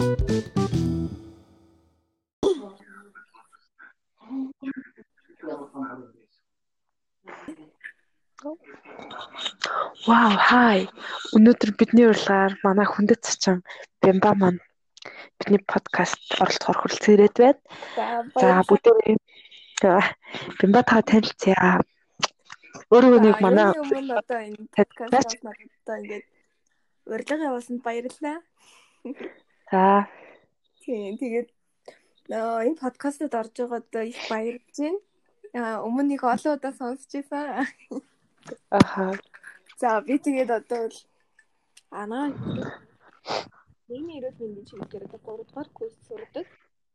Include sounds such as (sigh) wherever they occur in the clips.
Вау, хай. Өнөөдөр бидний урилгаар манай хүндэт цачин Бямба маань бидний подкаст оролцохоор хүрэлцэн ирээд байна. За бүгдээ Бямба та танилцъя. Өөрөө нэг манай одоо энэ подкаст одоо ингээд урилга явуулсанд баярлалаа. За. Тийм тэгээд энэ подкастад орж байгаад их баярлж байна. Өмнө нэг олон удаа сонсч байсан. Аха. За би тэгээд одоо л анаа Миний миний чигээр одоо 3 дугаар курс сурдаг.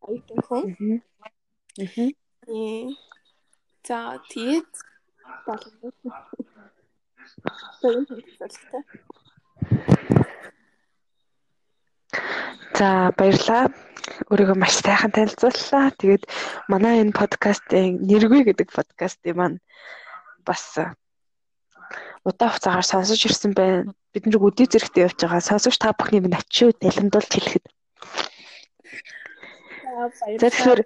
Аюутан хүн. Аа. За тэгээд болов. Тэгвэл хэлчихлээ. За баярлаа. Өөрийгөө маш сайхан танилцууллаа. Тэгээд манай энэ подкастын нэргүй гэдэг подкастын маань бас удаан хугацаагаар сонсож ирсэн байна. Бид нэг өдий зэрэгтэй явж байгаа. Сонсогч та бүхний минь ачуу далимдуулж хэлэхэд. За тэгэхээр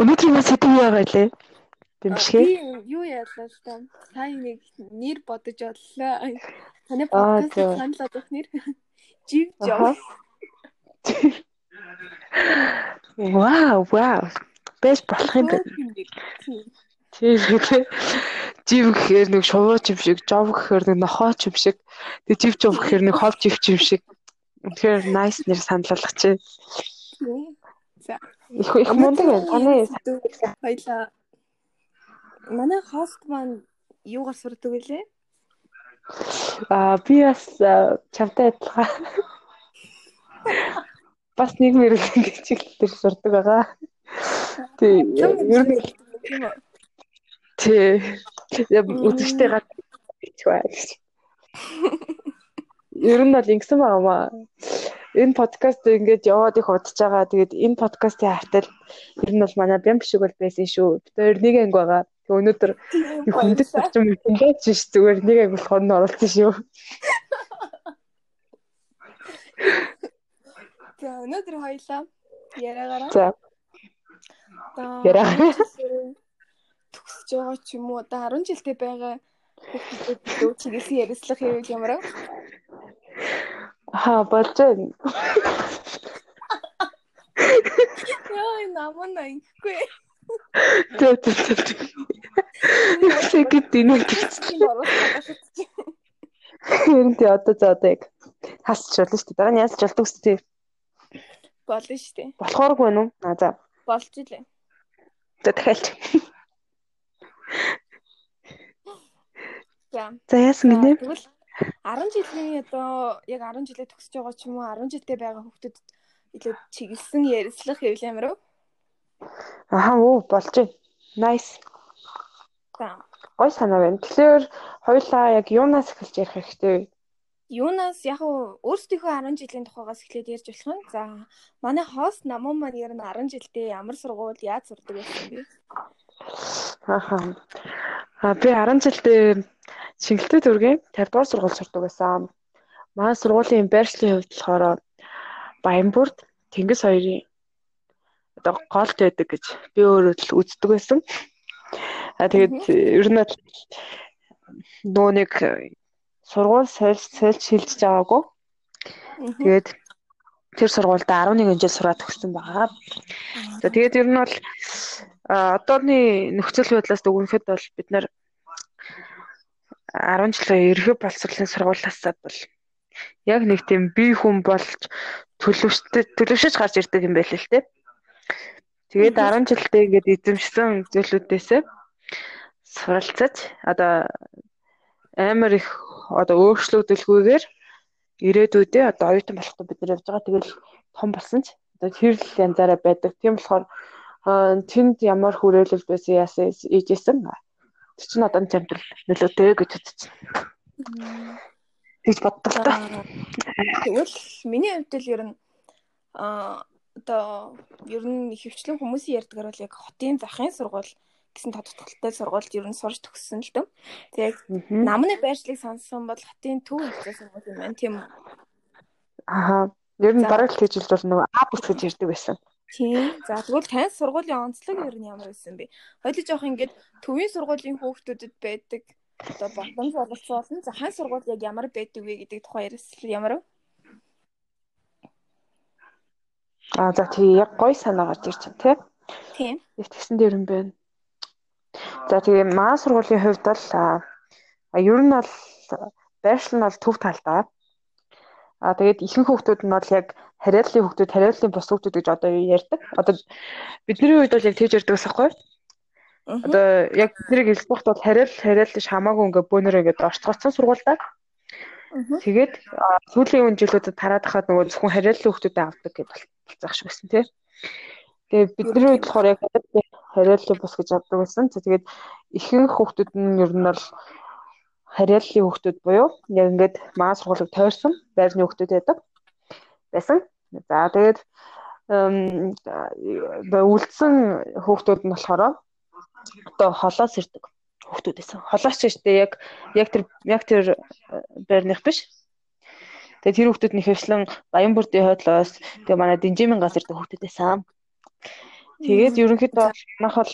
өнөөдөр юу сэдв байгаа лээ? Бэмшгээ. Би юу яалаа л та. Сайн нэг нэр бодож оллоо. Таны подкаст санал одох нэр Жив жоо. Вау, вау. Бэс болох юм байна. Тийм үү. Жив гэхээр нэг шувууч юм шиг, жов гэхээр нэг нохооч юм шиг, тэг жив жов гэхээр нэг хов живч юм шиг. Тэгэхээр nice нэр саналлах чи. За. Их их мундаг байна. Таны баялаа. Манай хост маань юугаар сурдаг вүлээ? Аа би бас чамтай адилхан. Бас нэг мэрэглэн гэж чиглэлээр сурдаг байгаа. Тий. Ер нь Тий. Үзэгчтэй гад бичвэ гэж. Ер нь бол ингэсэн байгаа маа. Энэ подкаст ингээд яваад их удаж байгаа. Тэгээд энэ подкастын хавтал ер нь бол манай бям шиг бол байсан шүү. Бид хоёр нэг анги байгаа. Өнөөдөр их хүндэт зарчим хэмжээч ш зүгээр нэг анги болохоор нь оролцсон шүү. За өнөөдөр хоёлаа яриагаараа. За. Яриагаараа төгсөж байгаа ч юм уу одоо 10 жилдээ байгаа хүүхдүүд чиглэсэн ярилцлах хэвэл ямар вэ? Аа болж байна. Яа наман аяхгүй. Тэ тэ тэ. Секэнд динэ гэсэн. Хэрэг тий одоо за одоо яг хасч болно шүү дээ. Дараа нь яаж ч болдог шүү дээ. Болно шүү дээ. Болохооргүй байна уу? А за. Болж илээ. За дахиад. За. За яасан гинэ? Тэгвэл 10 жилийн одоо яг 10 жилээ төгсөж байгаа ч юм уу 10 жилдээ байгаа хүүхдүүд илүү чиглэсэн ярилцлах хэвэл ямар вэ? Аха оо болж байна. Nice. За. Гой санаа байна. Тэгэхээр хоёлаа яг юунаас эхэлж ярих хэрэгтэй вэ? Юунаас яг өөрсдийнхөө 10 жилийн тухайгаас эхлээд ярьж болох юм. За, манай хост намун маань ер нь 10 жилдээ ямар сургууль яаж сурдаг байсан бэ? Аха. А би 10 жилдээ Шингэлтэй дүүргийн 50 дугаар сургууль сурдаг байсан. Манай сургуулийн байршлын хувьд болохоор Баянбүрд Тэнгис хоёрын одоо голд байдаг гэж би өөрөө л үздэг байсан. А тэгээд ер нь нөө нэг сургууль сольж сольж шилжиж байгаагүй. Тэгээд тэр сургуультай 11 жил сураад төгссөн байгаа. За тэгээд ер нь бол одооны нөхцөл байдлаас дүгнэхэд бол бид нар 10 жилийн ерхий боловсролын сургуулиасаа бол яг нэг тийм бие хүн болж төлөвштэй төлөвшөж гарч ирдэг юм байл л те. Тэгээд 10 жилдээ ингээд эзэмшсэн зүйлүүдээсээ суралцаж одоо амар их одоо өөрчлөгдөлгүйгээр ирээдүйдээ одоо оюутан болоход бид нар явж байгаа. Тэгэл том болсон ч одоо тэр л янзаараа байдаг. Тийм болохоор тэнд ямар хүрээлэл байсан яасан ээжсэн. Тэр чинь одоо амтрал нөлөөтэй гэж үзсэн. Тэгж боддог та. Тэгвэл миний хувьд л ер нь а одоо ер нь хөвчлэн хүмүүсийн ярьдгаар бол яг хотын захын сургууль гэсэн тодтолтой сургуульд ер нь сурч төгссөн л дөө. Тэг намны байршлыг сонссон бол хотын төв хэвчээ сургууль юм байна тийм үү? Аа. Ер нь дараалал хийж бол нөгөө А бус гэж ярьдаг байсан. Тийм. За тэгвэл тань сургуулийн онцлог ер нь ямар байсан бэ? Хоёул жоох ингээд төвийн сургуулийн хүүхдүүдэд байдаг одоо боломж боловсруулсан. За хань сургууль яг ямар байдаг вэ гэдэг тухай ярьсан ямар вэ? Аа за тий яг гой санаа гарч байна тий. Тийм. Тэгсэн дээр юм байна. За тэгээ маа сургуулийн хувьд бол а ер нь бол байршил нь бол төв талдаа. А тэгээд ихэнх хүүхдүүд нь бол яг хариаллын хүүхдүүд, хариаллын бус хүүхдүүд гэж одоо ярьдаг. Одоо бидний үед бол яг тэгж ярьдаг гэсэн хэрэг. Одоо яг тэрийг хэлбэхт бол хариал хариал ш хамаагүй ингээ бөөнөр ингээ орцгоцсон сургуультай. Тэгээд сүүлийн үн жилүүдэд тараад хахад нөгөө зөвхөн хариаллын хүүхдүүдэд авдаг гэж болцох шиг байсан тий. Тэгээд бидний үед болохоор яг хариаллын бус гэж авдаг байсан. Тэгээд ихэнх хүүхдүүд нь ер нь бол хариаллын хүүхдүүд буюу яг ингээд маа сургуулийг тойрсон байрны хүүхдүүд байдаг байсан. За тэгээд үлдсэн хүүхдүүд нь болохоор одоо холоос ирдэг хүүхдүүд байсан. Холоос ч гэжтэй яг яг тэр яг тэр э, байрных биш. Тэгээд тэр хүүхдүүд нь хэвшлэн Баянбүрдийн хойдлоос тэгээ манай Динжимийн газ ирдэг хүүхдүүд байсан. Тэгээд ерөнхийдөө манайх бол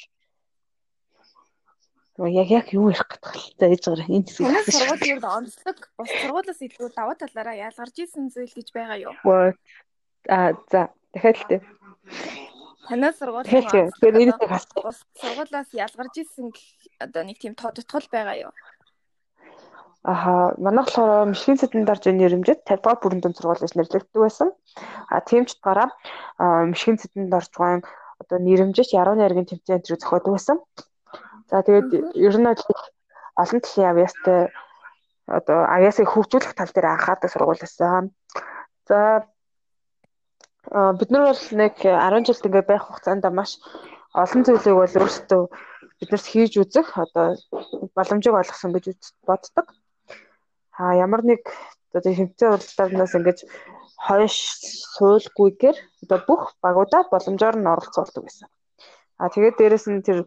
яг яг юу ярих за ээж гараа энэ хэсэг. Манай сургууль ер нь онцлог бос сургуулиас илүү даваа талаараа ялгарч исэн зүйл гэж байгаа юу? Аа за дахиад л тээ. Танай сургууль тэгэхээр нэрээ хасдаг. Сургуулиас ялгарч исэн одоо нэг тийм тодтгол байгаа юу? Аха, манайх болохоор Мишлийн стандарт нэрэмжэд 50 дугаар бүрэн дүн сургууль гэж нэрлэгддэг байсан. А тийм ч утгаараа Мишлийн стандарт орчгоон одоо нэрэмжэд яруу найргийн тэмцээн энэ зохиодог байсан. За тэгээд ер нь олон талын авьяастай одоо авьяасыг хөгжүүлэх тал дээр анхаардаг сургууль байсан. За бид нар бол нэг 10 жилд ингээ байх хугацаанд маш олон зүйлийг бол өөрсдөө биднэрт хийж үзэх одоо боломжийг олгосон гэж боддог. А ямар нэг одоо хэмжээ уралдаанаас ингэж хойш суулгүйгээр одоо бүх багуудаа боломжоор нь оролцуулдаг байсан. А тэгээд дээрэс нь тэр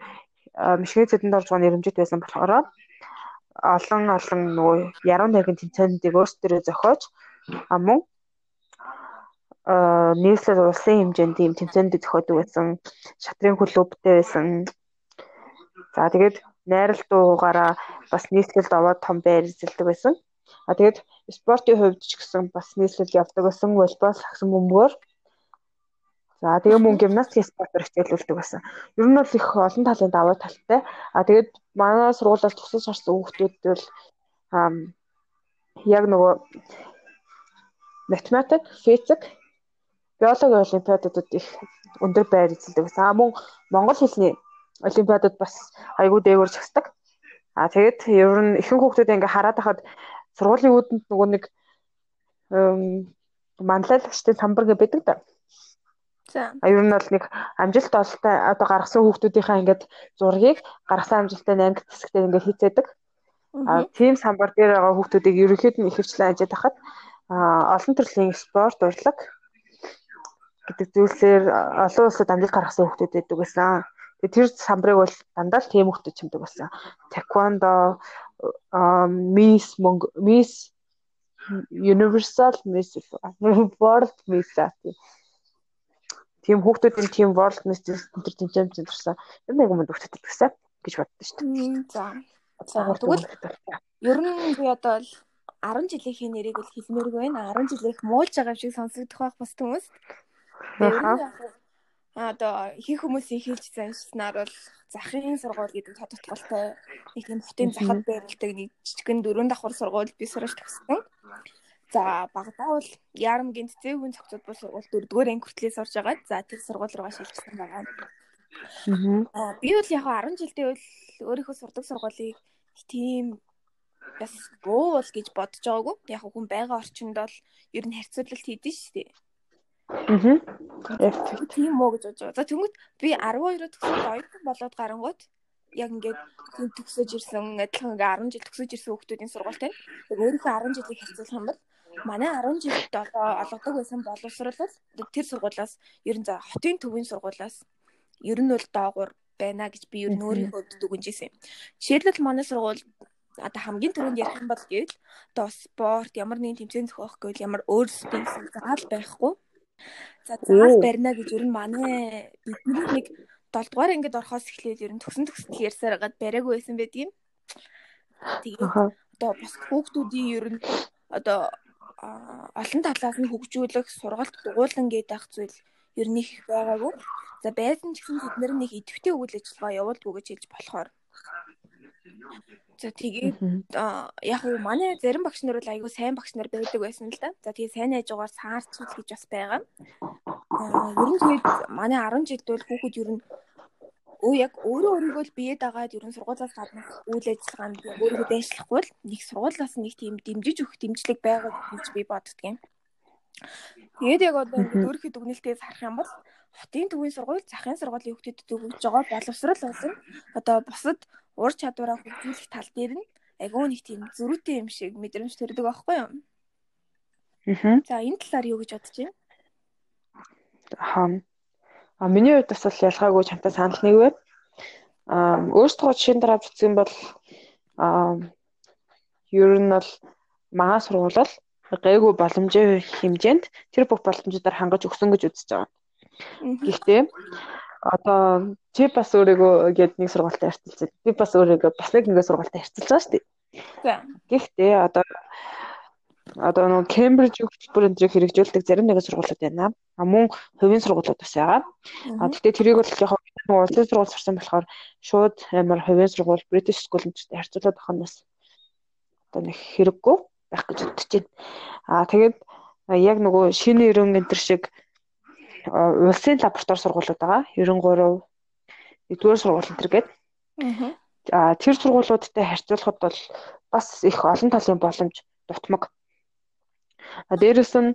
мишгээ зэдэнд орж байгаа нэрэмжит байсан болохоор олон олон нөгөө яруу найргийн тэмцээндийг өөрсдөө зохиож а мөн нийслэл улсын хэмжээнд ийм тэмцээнд зохиодог байсан шатрын клубтэй байсан. За тэгээд найралтуугаараа бас нийслэлд овоод том байр эзэлдэг байсан. А тэгээд спортын хувьд ч гэсэн бас нийслэл явдаг байсан. Волейбол, сагсан бөмбөгөөр. За тэгээ мөн гимнастик спортоор хичээлүүлдэг байсан. Ер нь бол их олон талын даваа талтай. А тэгээд манай сургуулиас тусаж харсан хүүхдүүд бол яг нөгөө математик, физик, биологи олимпиадуудад их өндөр байр эзэлдэг гэсэн. А мөн монгол хэлний олимпиадад бас айгүй дээгүүр зогсдог. А тэгээд ер нь ихэнх хүүхдүүд ингээ хараад байхад сургуулийн үүдэнд нөгөө нэг манлайлагчдын самбар гэ байдаг да. За. Ер нь бол нэг амжилт ололтой одоо гаргасан хүүхдүүдийнхээ ингээд зургийг гаргасан амжилттай 8 хэсэгтээ ингээд хийцээдэг. А тийм самбар дээр байгаа хүүхдүүдийг ерөнхийд нь ихэвчлэн ажиж тахад олон төрлийн спорт, урлаг гэдэг зүйлсээр олон улсад амжилт гаргасан хүмүүс байдаг гэсэн. Тэр самбарыг бол дандаа л тийм хүмүүс чимдэг байсан. Taekwondo, Miss Miss Universal Miss World Miss тийм хүмүүсийн тийм World Miss тэр тэмцээнд зорсон. Ер нь яг юм дүүхтэд гэсэн гэж боддоо шүү дээ. За. За тэгвэл ер нь би одоо 10 жилийнхээ нэрийг бол хэлмээргүй байна. 10 жилийнх муулж байгаа шиг сонсогдох байх бас хүмүүс. Одоо хийх хүмүүсийн хэлж заншснаар бол захын сургууль гэдэг тодотголтой нэг тийм хотын захад байрладаг нэг жижигэн дөрөв давхар сургууль би сурч төгссөн. За багадаа бол Ярамгийн цэцээгийн цогцод бус сургууль дөрөвдүгээр анги хүртлээс сурж байгаа. За тэр сургууль руугаа шилжсэн байгаа. Аа би бол яг 10 жилдээ бол өөрийнхөө сурдаг сургуулийг тийм бас буу бол гэж бодож байгаагүй. Яг хүн байгаа орчинд бол ер нь харьцуулалт хийдэж штэ. Аа. Тийм мó гэж бодож байгаа. За тэгвэл би 12-оор төгсөж оюутан болоод гарангууд яг ингээд тийм төгсөж ирсэн адилхан ингээ 10 жил төгсөж ирсэн хүмүүсийн сургуультай. Яг өөрийнхөө 10 жилийг харьцуулах юм бол манай 10 жилд одоо олгодог байсан боловсрол бол тэр сургуулиас ер нь за хотын төвийн сургуулиас ер нь бол доогуур байна гэж би ер нь өөрийнхөө дүгнжсэн юм. Жишээлбэл манай сургууль одоо хамгийн түрүүнд ярих юм бол гэвэл одоо спорт ямар нэгэн тэмцээн зохиох гэвэл ямар өөрсдийн заал байхгүй. За заал барина гэж ер нь манай бидний нэг 7 дугаар ангид орохоос эхлээд ер нь төгсөн төгсөл ярьсаар гад бариагүй байсан байдгийг. Тэгээд одоо бас хүүхдүүдийн ер нь одоо олон талаас нь хөгжүүлэх сургалт дугуулan гэдэг зүйл ер нь их байгаагүй. За байсан ч гэсэн бид нар нэг идэвхтэй үйл ажиллагаа явуулдгүй гэж хэлж болохоор. За тэгээд яг уу манай зарим багш нар бол айгүй сайн багш нар байдаг байсан л да. За тэгээд сайн хажуугаар саарч гэж бас байгаа. Аа ер нь тэгээд манай 10 жилд бол хүүхэд ер нь өө яг өөрөө өөрийгөө л биед агаад ерөн сургуулиас гадна үйл ажиллагаанд өөрийгөө дэвшлахгүй л нэг сургуулиас нэг тийм дэмжиж өгөх дэмжлэг байгаа гэж би боддгийн. Тэгээд яг одоо ингээд өөрийнхөө дүгнэлтээс харах юм бол хотын төвийн сургууль, захын сургуулийн хүүхдэд өгж байгаа боловсрал болон одоо бусад ур чадвараа хөгжүүлэх тал дээр нь агуу нэг тийм зөрүүтэй юм шиг мэдрэмж төрдөг байхгүй юу? Аа. За энэ талаар юу гэж бодож байна? Аа А миний хувьд бас бол ялгаагүй чамтай санал нэг байв. Аа өөртөө жишээн дараа бичсэн бол аа ер нь бол маа сургуулал гайгүй боломжийн хэмжээнд тэр бүх боломжуудаар хангаж өгсөн гэж үзэж байгаа. Гэхдээ одоо чи бас өөрийгөө гээд нэг сургуультай харьцуулж байна. Би бас өөрийгөө бас нэг нэг сургуультай харьцуулж байгаа шүү дээ. Гэхдээ одоо одоо нөгөө Кембриж хөтөлбөр энэ хэрэгжүүлдэг зарим нэгэн сургуулиуд байна. А мөн хувийн сургуулиуд бас байгаа. А гэхдээ тэрийг бол яг нөгөө улсын сургууль сурсан болохоор шууд амар хувийн сургууль British School-тэй харьцуулаад авах нь бас одоо нэг хэрэггүй байх гэж бодож байна. А тэгээд яг нөгөө шинэ ерөн энэ төр шиг улсын лаборатори сургуулиуд байгаа. 93 нэгдүгээр сургууль энэ гэдэг. Аа тэр сургуулиудтай харьцуулахад бол бас их олон талын боломж дутмаг Дээрээс нь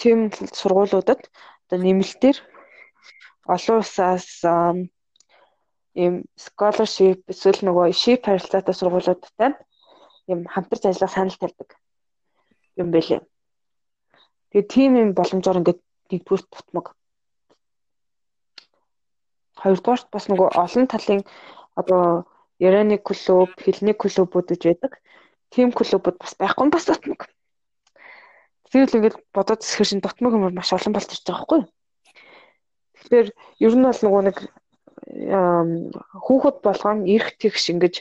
тийм сургуулиудад одоо нэмэлтээр олон улсаас ийм scholarship эсвэл нөгөө ship харилцаатай сургуулиудтай ийм хамтарч ажиллах санал тавьдаг юм байлээ. Тэгээ тийм юм боломжоор ингээд нэгдүгээр тутмаг. Хоёрдугаарт бас нөгөө олон талын одоо Ираны клуб, хэлний клубүүд гэж байдаг. Тим клубүүд бас байхгүй бас тутмаг. Тэгэл ингээд бодоод зэхэр шин дотмог хүмүүс маш олон болж ирж байгаа байхгүй юу? Тэгэхээр ер нь бол нөгөө нэг хүүхэд болгон эрх тэгш ингэж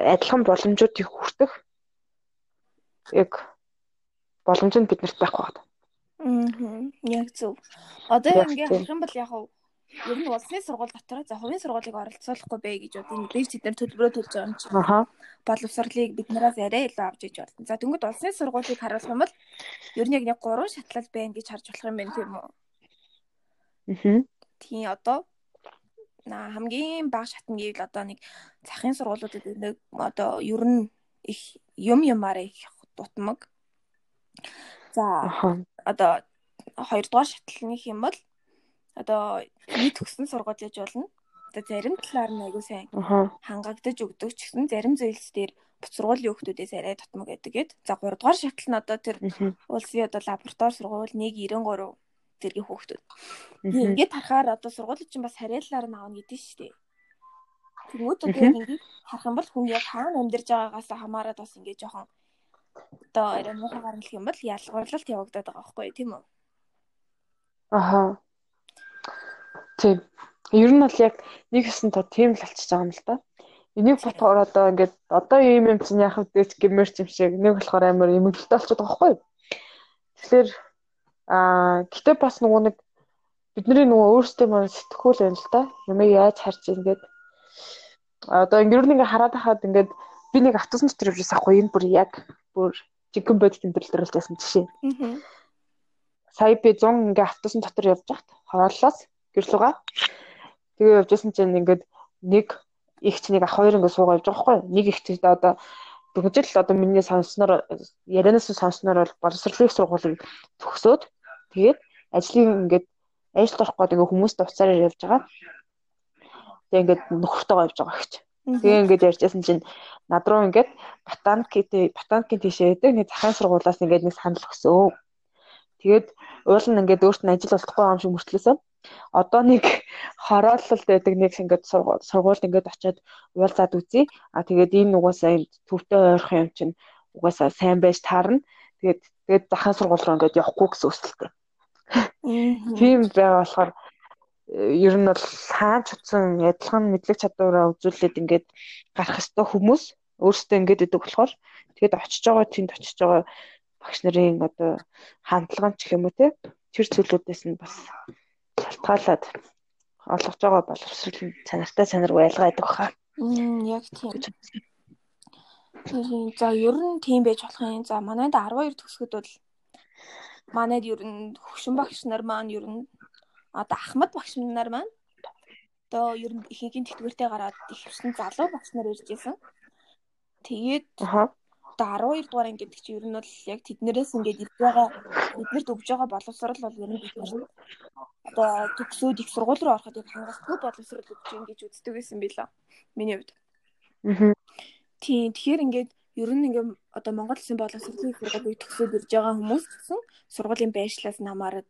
адилхан боломжуудыг хүртэх яг боломж нь биднэрт байхгүй байна. Аа. Яг зөв. Одоо ингээд харах юм бол яг ер нь улсын сургууль дотор за хувийн сургуулийг оролцуулахгүй бай гэж одоо мэдээж тэд нар төлбөрөө төлж байгаа юм чинь. Аха. Боловсролыг биднээс арай илүү авч иж болно. За тэнгууд улсын сургуулийг харуулах юм бол ер нь яг нэг гурван шатлал байна гэж харж болох юм байна тийм үү? Аха. Тийм одоо на хамгийн бага шатн гэвэл одоо нэг захын сургуулиудад нэг одоо ер нь их юм юмараа их дутмаг. За одоо хоёрдугаар шатлалных юм бол одоо нийт төгсөн сургууль гэж болно. Одоо зарим талаар нь айгуу сайн хангагдаж өгдөг ч гэсэн зарим зүйлс дээр буцургуулийн хүмүүсээс арай тутмаг байдаг гэд. За 3 дугаар шатлал нь одоо тэр улсын одоо лаборатори сургууль 193 зэргийн хүүхдүүд. Ингээд харахаар одоо сургуулийн чинь бас харьяалаар нь аавна гэдэг шүү дээ. Тэгмүүд одоо ингээд харах юм бол хүн яг хаана амьдарч байгаагаас хамаарат бас ингээд жоохон одоо арай муухай гаргах юм бол ялгуурлалт явагдаад байгаа байхгүй тийм үү? Аха. Тийм. Ер нь бол яг нэг хэсэн тоо тийм л болчихж байгаа юм л да. Энийг бодохоор одоо ингээд одоо ийм юм чинь яах вэ гэмээр ч юм шиг нэг болохоор амар эмгэлтэй болчиход байгаа байхгүй юу? Тэгэхээр аа гэтээ бас нөгөө нэг бидний нөгөө өөрсдөө маань сэтгүүл байна л да. Юмыг яаж харж ингээд одоо ингээд нэг хараад хахад ингээд би нэг автобусны дотор явж байгаа хгүй энэ бүр яг бүр жигэн бодит тэмдэглэлээр л байсан жишээ. Сая би 100 ингээд автобусны дотор явж байхад хорооллоос гэрлүүгээ. Тэгээ явжсэн чинь ингээд нэг их ч нэг хоёр ингээд суугаа явж байгаа байхгүй. Нэг их ч одоо бүгдэл одоо миний сонсноор ярианаас сонсноор бол боловсролын сургуулийг төгсөөд тэгээд ажлыг ингээд ажил орох ингээд хүмүүст уцаараар явж байгаа. Тэгээ ингээд нөхөртөөгөө явж байгаа гэж. Тэгээ ингээд ярьжсэн чинь над руу ингээд ботаник ботаникийн тийшээ байдаг нэг захын сургуулиас ингээд нэг санал өгсөө. Тэгээд уул нь ингээд өөрт нь ажил олдохгүй юм шиг мөртлөөсөн. одоо нэг (laughs) хороололт байдаг нэг ингээд сургуульд ингээд очиод уулзаад үзье. А тэгээд энэ угаасаа энэ төвтэй ойрох юм чинь угаасаа сайн байж таарна. Тэгээд тэгээд дахин сургууль руу ингээд явахгүй гэсэн үсэлтэй. Тийм байгаа болохоор ер нь бол хаанч утсан адилхан мэдлэг чадвараа үзүүлээд ингээд гарах ёстой хүмүүс өөрсдөө ингээд идэг болохоор тэгээд очиж байгаа тэнд очиж байгаа багш нарын одоо хандлага ч юм уу те тэр зүйлүүдээс нь бас шалтгаалаад олгож байгаа боловсрол нь санартай санаргүй ялгаа байдаг хаа. Яг тийм. За ер нь тийм байж болох юм. За манайд 12 төгсгöd бол манайд ер нь хөгшин багш нар маань ер нь одоо ахмад багш нар маань одоо ер нь ихэнх нь тэтгэвэртэй гараад ихвсэн залуу багш нар ирж исэн. Тэгээд одоо 12 дугаар анги гэдэг чинь ер нь бол яг тэднэрээс ингээд ирж байгаа биднэрт өгж байгаа боловсрал бол ер нь биднэрт одоо төгсөөд их сургууль руу ороход яг хангалтгүй боловсрал өгч юм гэж үздэг байсан билээ. Миний хувьд. Аа. Тийм тэгэхээр ингээд ер нь ингээд одоо Монгол Улсын боловсролын сургуулийг төгсөөд ирж байгаа хүмүүс гэсэн сургуулийн байршлаас намаарад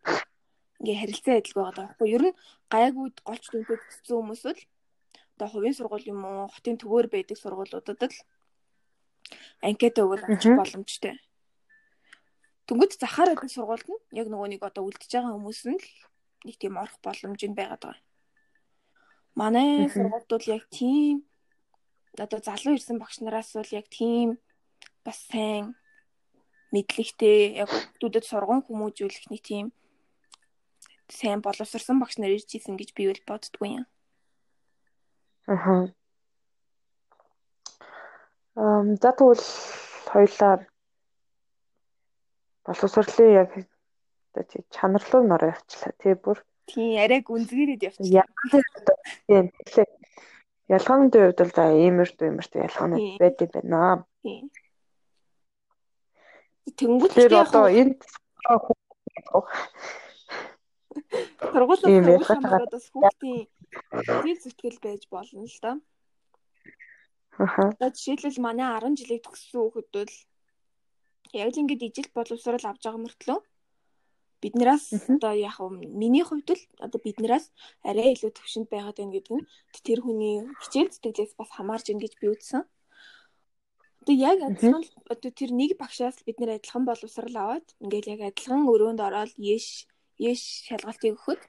ингээ харилцаа адил байгаа даахгүй. Ер нь гайгууд голч дүнтэй төгссөн хүмүүс л одоо хувийн сургууль юм уу, хотын төвөөр байдаг сургуулиудад л анкета авчих боломжтой. Тэнгүүд захаар гэдэг сургуульд нь яг нөгөө нэг одоо үлдчихэж байгаа хүмүүс нь л нэг тийм орох боломж нь байгаад байгаа. Манай сургуульд бол яг тийм одоо залуу ирсэн багш нараас бол яг тийм бас сайн мэдлэгтэй яг хүүхдүүдэд сургуун хүмүүжүүлэх нэг тийм сайн боловсрсан багш нар ирж исэн гэж би бол боддгүй юм. Аха. Ам за тэгвэл хоёлаа боловсролын яг одоо чанарлуу нор явчлаа тий бүр. Тий арай гүнзгийрээд явчихлаа. Тийм тэгэхээр ялгааны хувьд бол за иймэрт иймэрт ялгааны байд юм байна. Тэнгүүд тэр одоо энэ сургуулиас сургуулиас бас хүүхдийн зээл зүтгэл байж болно л доо. Аха. Жишээлбэл манай 10 жилийг төгссөн хүүхэд бол яг л ингэж ижил боловсрал авч байгаа мөртлөө биднээс одоо яг миний хувьд л одоо биднээс арай илүү төвшөнд байгаад байна гэдэг нь тэр хүний хичээл зүтгэлээс бас хамаарж ийн гэж би үзсэн. Одоо яг адилхан одоо тэр нэг багшаас бид нэр адилхан боловсрал аваад ингээл яг адилхан өрөөнд ороод яш яш шалгалтыг өгөхөд.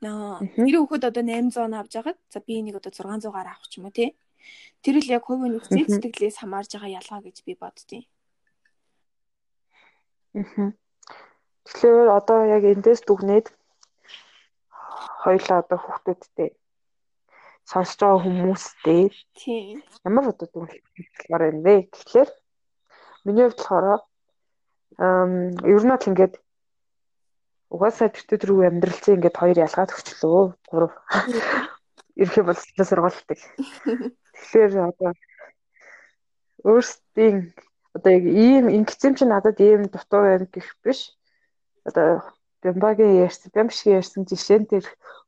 Наа тэр хүүхэд одоо 800 авч агаад за би энийг одоо 600 гараа авах ч юм уу тий. Тэр л яг хувийн нөхцөл сэтгэлээс хамаарж байгаа ялгаа гэж би боддیں۔ Тэгэхээр одоо яг эндээс дүгнээд хоёлаа одоо хүүхдүүдтэй сонсож байгаа хүмүүстэй ямар одоо дүгнэлтээр юм бэ? Гэхлээр миний хувьд болохоор ам ер нь л ингээд угаасаа тэр төрөв амьдралцсан ингээд хоёр ялгаад өгчлөө гурав ерхий боловсрол сургалтыг Тэгэхээр одоо өөрсдийн одоо яг ийм ингэсэн чинь надад ийм дутуу байна гэх биш. Одоо Бямбагийн ярьсан, Бямшгийн ярьсан жишээн тэр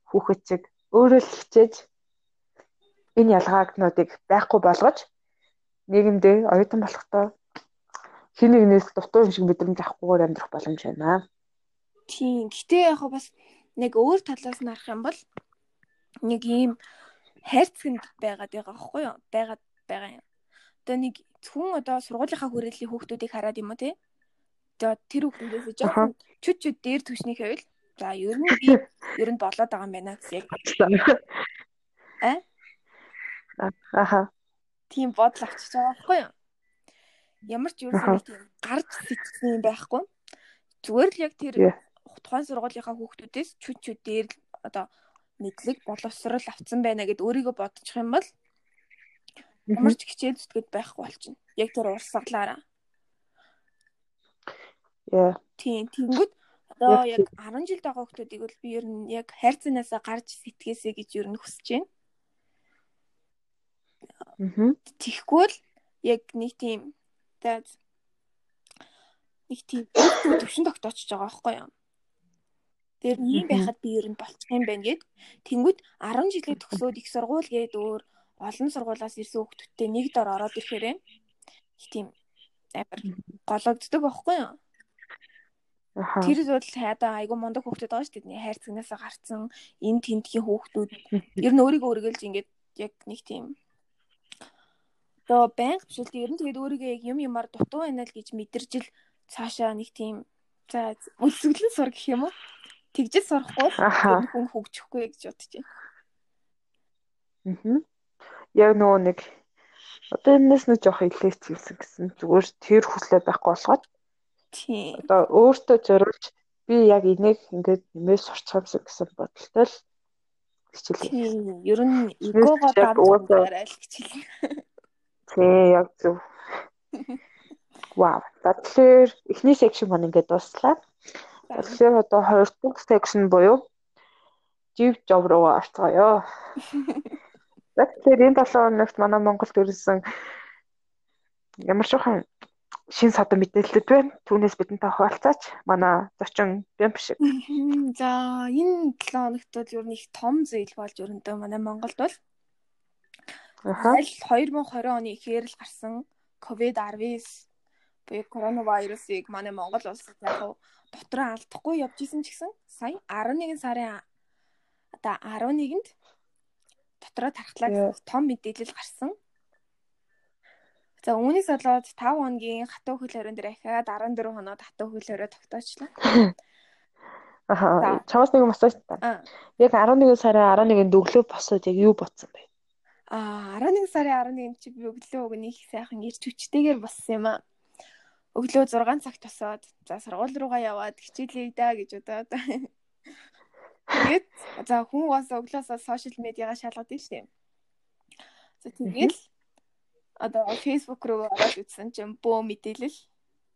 хүүхэд чиг өөрөө л хичээж энэ ялгаагнуудыг байхгүй болгож нийгэмдээ оюутан болохдоо хин нэгнээс дутуу юм шиг мэдрэмж авахгүйгээр амьдрах боломж байна. Тийм. Гэтэ яг бас нэг өөр талаас нь харах юм бол нэг ийм хайрцагт байгаад байгаа байхгүй юу? Байгаад байгаа юм. Одоо нэг зөвхөн одоо сургуулийнхаа хүрээллийн хүүхдүүдийг хараад юм уу те? Одоо тэр хүүхдүүдээс жоохон чүт чүт дээр түвшний хэвэл за ер нь би ер нь болоод байгаа юм байна гэсэн яг. А? Аха. Тийм бодол авчиж байгаа байхгүй юу? Ямар ч юу тийм гарч сэтгсэн юм байхгүй. Зүгээр л яг тэр тухайн сургуулийнхаа хүүхдүүдээс чүт чүт дээр одоо мэдлэг боловсрал авцсан байна гэд өөрийгөө бодчих юм бол ямар ч хичээл зүтгэд байхгүй болчихно. Яг тэр урсгалаараа. Яа. Тийм, тэнгүүд одоо яг 10 жил байгаа хүмүүсийг бол би ер нь яг хайрцанаасаа гарч сэтгээсэй гэж ер нь хүсэж байна. Аа. Тэгэхгүй л яг нэг тийм нэг тийм (coughs) төвшин тогтоочж байгаа байхгүй юу? Тэр ийм байхад би ер нь болчих юм байна гэд. Тэнгүүд 10 жилийн төгсөөд их сургууль гээд өөр олон сургуулаас ирсэн хүүхдүүдтэй нэг дор ороод ирэхээр тийм амар гологддог байхгүй юу? Тэр бол хайдаа айгу мундаг хүүхдүүд байгаа шүү дээ. Хайр цэгнээсээ гарцсан энэ тентгийн хүүхдүүд. (laughs) Ер нь өөрийгөө өргөлж ингээд яг нэг тийм. Одоо байнга биш л ер нь тэгээд өөрийгөө яг юм юмар дутуу байна л гэж мэдэрч л цаашаа нэг тийм. За үлсгэлэн сур гэх юм уу? Тэгжэл сурахгүй хүн хөгжихгүй гэж бодож байна. Аа. Яг нөгөө нэг одоо энэс нэг жоох илээч хэлсэн гэсэн зүгээр тэр хүслээ байхгүй болгоод тийм одоо өөртөө зориулж би яг энийг ингээд нэмээс сурчих юмсан гэсэн бодолтой л хичээлээ. Ер нь эгогоо давж л хичээл. Тийм яг зөв. (laughs) Вау. Тэгэхээр эхний секшн маань ингээд дуслаа. Тэгэхээр одоо хоёр дахь секшн буюу жив жоб руу орцгоё. Тэгэхээр энэ 7 хоногт манай Монголд ирсэн ямар хан шин садан мэдээлэлд байна. Түүнээс бидэнтэй хуваалцаач. Манай зочин бям шиг. (laughs) За энэ 7 хоногт бол ер нь их том зүйл болж өрөндөө манай Монголд бол аль 2020 оны ихээр л гарсан COVID-19 буюу коронавирусыг манай Монгол улсад яг дотроо алдахгүй явж исэн ч гэсэн сая 11 сарын одоо 11-нд дотроо тархлаад том мэдээлэл гарсан. За үүнээс болоод 5 хоногийн хатуу хөл хорин дээр ахаад 14 хоноод хатуу хөл хороо тогтоочлаа. Аха. Чамаас нэг юм асууж та. Яг 11 сарын 11-нд өглөө босоод яг юу бодсон бэ? Аа 11 сарын 11-нд чи би өглөө өг нэг сайхан ирч хүчтэйгээр боссон юм аа өглөө 6 цагт босоод за сургууль руугаа яваад хичээлээ даа гэж удаад. Тэгээд за хүн бас өглөөсөө сошиал медиагаа шалгадаг шүү дээ. За тэгээд одоо Facebook руу ороод үзсэн чинь бөө мэдээлэл.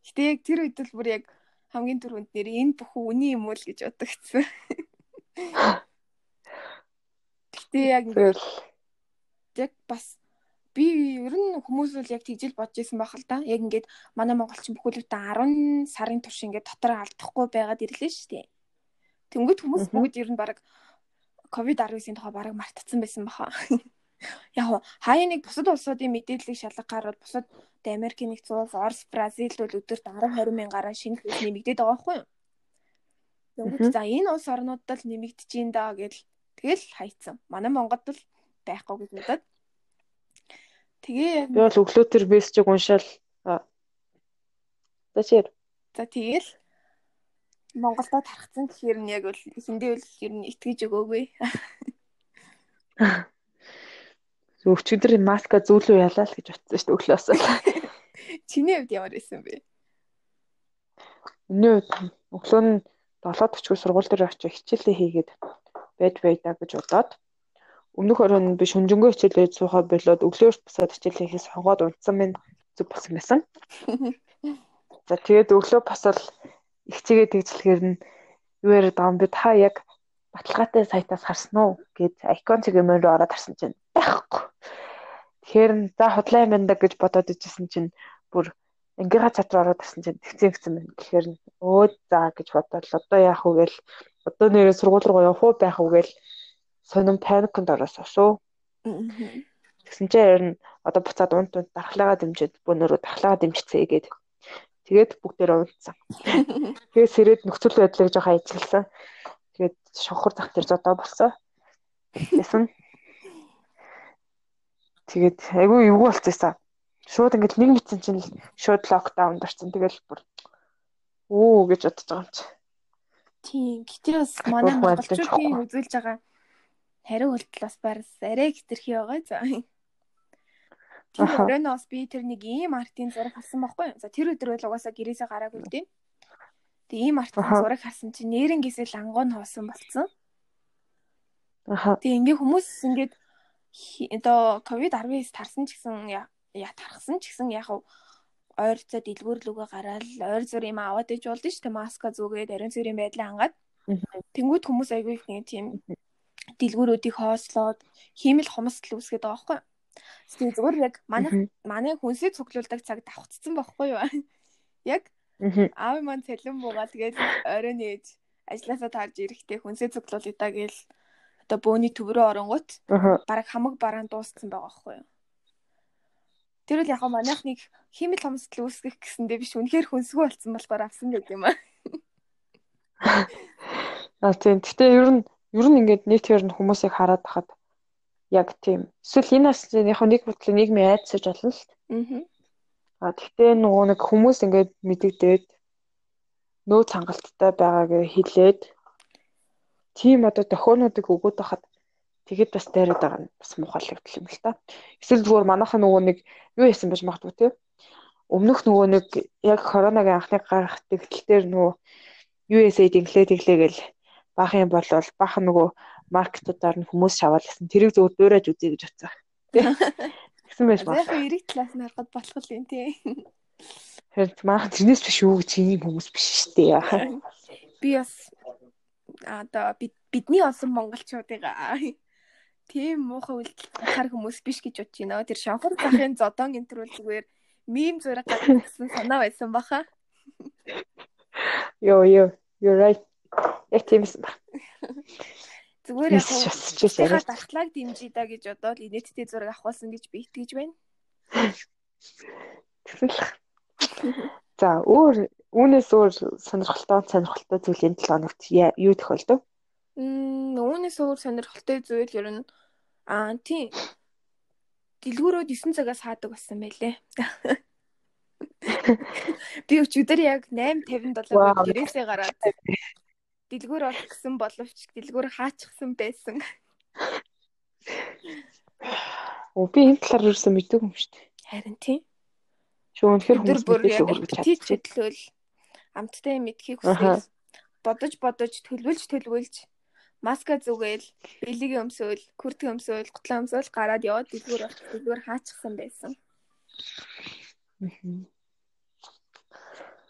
Гэтэ яг тэр үед л бүр яг хамгийн түрүүнд нэр энэ бүх үний юм уу л гэж бодогдсон. (gasps) Гэтэ яг яг бас би ер нь хүмүүс бол яг тэгжэл бодож исэн байх л да. Яг ингээд манай монголчин бүхүүлдээ 10 сарын турш ингээд дотор алдахгүй байгаад ирлээ шүү дээ. Тэнгүүд хүмүүс бүгд ер нь баг ковид-19-ийн тухай бараг мартцсан байсан баха. (laughs) Яг хаяа нэг бусад улсуудын мэдээллийг шалгахаар бол бусад Америкийн нэгдсэн улс, Орос, Бразил бол өдөрт 10 20 мянгаар шинэ кейс нэмэгдээд байгаа байхгүй юу? Тэнгүүд за энэ улс орнуудад л нэмэгдэж ин даа гэл тэгэл хайцсан. Манай Монголд л байхгүй гэж бодоод Тэгээ би бол өглөө төр мессежийг уншаал. За чир. За тэгэл Монголдо тархсан гэхээр нь яг бол эхэндээ бол ер нь итгэж өгөөгүй. Өчигдөр маска зүүлүү ялаа л гэж утсан шүү дээ өглөөс. Чиний хувьд ямар байсан бэ? Миний хувьд өглөө нь 7:40-г сургууль дээр очиж хичээлээ хийгээд байж байдаа гэж бодоод өмнөх оройн би шүнжэнгөө хичээлээд суухаа болоод өглөөрт босоод хичээл хийхээс хонгоод унтсан минь зүг болсон байсан. (laughs) За тэгээд өглөө босол ихчигээ тэгжлэхээр нь юу яриад байгаа юм бэ? Та яг баталгаатай сайтаас харсан уу гэж icon цэгийн руу ороод харсан чинь байхгүй. Тэгэхээр за худлаа юм байна гэж бодоод ижсэн чинь бүр ангийнхаа чат руу ороод харсан чинь тэгцэн гисэн байна. Тэгэхээр өө за гэж бодоод одоо яах вэ гээл одоо нэрээ сургууль руу явах уу байх уу гээл сонин паникнд оросоо. Тэгсэн чинь ер нь одоо буцаад унт унт дархлаагаа дэмжиж бөөнөрөө дархлаагаа дэмжицээ гээд тэгээд бүгдээр унтсан. (laughs) Тэгээд сэрээд нөхцөл байдлыг жоохон ажигласан. Тэгээд шонхор зах дээр зодоо болсон. Тэсэн. Тэгээд айгүй эвгүй болчихсон. Шууд ингээд нэг мэдсэн чинь шууд локдаунд орсон. Тэгэл бүр оо гэж бодож байгаа юм чи. Тийм. Гэтэл бас манай монголчуудын үзүүлж байгаа хариу hulтлаас барс арай хэтэрхий байгаа за. Тэр өрөөнд бас би тэр нэг ийм артын зураг харсан байхгүй юу? За тэр өдөр бол угаасаа гэрээсээ гараагүй дээ. Тэг ийм артын зураг харсан чинь нэрнгээсээ лангуун хоосон болцсон. Аха. Тэг ингээ хүмүүс ингээд одоо ковид-19 тарсан ч гэсэн яа тархсан ч гэсэн яг ойрцоо дэлгүүрлүгөө гараад ойр зүр юм аваад иж болдсон шүү дээ маска зүгээд ариун цэврийн байдлаа хангаад. Тэнгүүд хүмүүс айгүй их тийм дэлгүүрүүдийг хоослоод хиймэл хомсдол үүсгээд байгаа байхгүй. Тэгээ зүгээр яг манай манай хүнсээ цуглуулдаг цаг давхцсан байхгүй юу? (laughs) Яг аав маань цалин буугаа тэгээд оройн ээж ажилласаа таарж ирэхдээ хүнсээ цуглуулъя гээл одоо бөөний төв рүү оронгууд бараг хамаг бараан дууссан байгаа байхгүй юу? Тэр үл яг манайх нэг химэл хомсдол үүсгэх гэсэндээ биш үнэхээр хүнсгүй болсон болохоор авсан гэдэг юм аа. А тийм. Гэтэ ер нь ер нь ингээд нийтээр нь хүмүүсийг хараад тахад яг тийм. Эсвэл энэ насныхоо нэг бодлоо нийгмийн айдсаж болно л. Аа. Тэгтээ нөгөө нэг хүмүүс ингээд мэдэгдээд нөө цангалттай байгааг хэлээд тийм одоо тохионуудыг өгөөд байхад тэгэд бас дайраад байгаа нь бас мухалагдл юм л та. Эсвэл зүгээр манайхан нөгөө нэг юу яасан байж магадгүй те. Өмнөх нөгөө нэг яг коронагийн анхны гарах тэгтэл нөгөө USA тэглээ тэглээ гэл баах юм бол баах нөгөө маркетуудаар нь хүмүүс шаваалсан. Тэрийг зөв дуурайж үзье гэж утсаа. Тэгсэн байж байна. Яг эрэг талаас нь харахад болох юм тий. Хэрэг маа тэрнээс биш үү гэж ийм хүмүүс биш шүү дээ. Би бас одоо бидний олсон монголчуудыг тийм муухай үйлдэл хар хүмүүс биш гэж бодож байна. Тэр шанхур захын зодон бол зүгээр мим зураг гадагсан санаа байсан баха. Йоо ёо, you're right. Яг тиймсэн ба. Зүгээр яг хаа дархлааг дэмжиж да гэж бодоод инээдтэй зураг авахулсан гэж би итгэж байна. За өөр үүнээс өөр сонирхолтой сонирхолтой зүйлийн 7 хоногт юу тохиолдов? Мм үүнээс өөр сонирхолтой зүйл ер нь аа тийм дэлгүүрөө 9 цагаас хаадаг болсон байлээ. (laughs) Би өчигдөр яг 8:57 гэрээсээ гараад дэлгүүр олох гэсэн боловч дэлгүүр хаачихсан байсан. Оо би энэ талаар юусэн мэддэг юм шүү дээ. Харин тийм. Шүү үнэхээр хүмүүс мэдээж өгөх чадчих. Хөдлөөл амттай мэдхийг хүсвэл бодож бодож төлөвлөж төлөвлөж маска зүгээл, бэлэг өмсөөл, күрт өмсөөл, гутлаа өмсөөл гараад яваад дэлгүүр олох дэлгүүр хаачихсан байсан.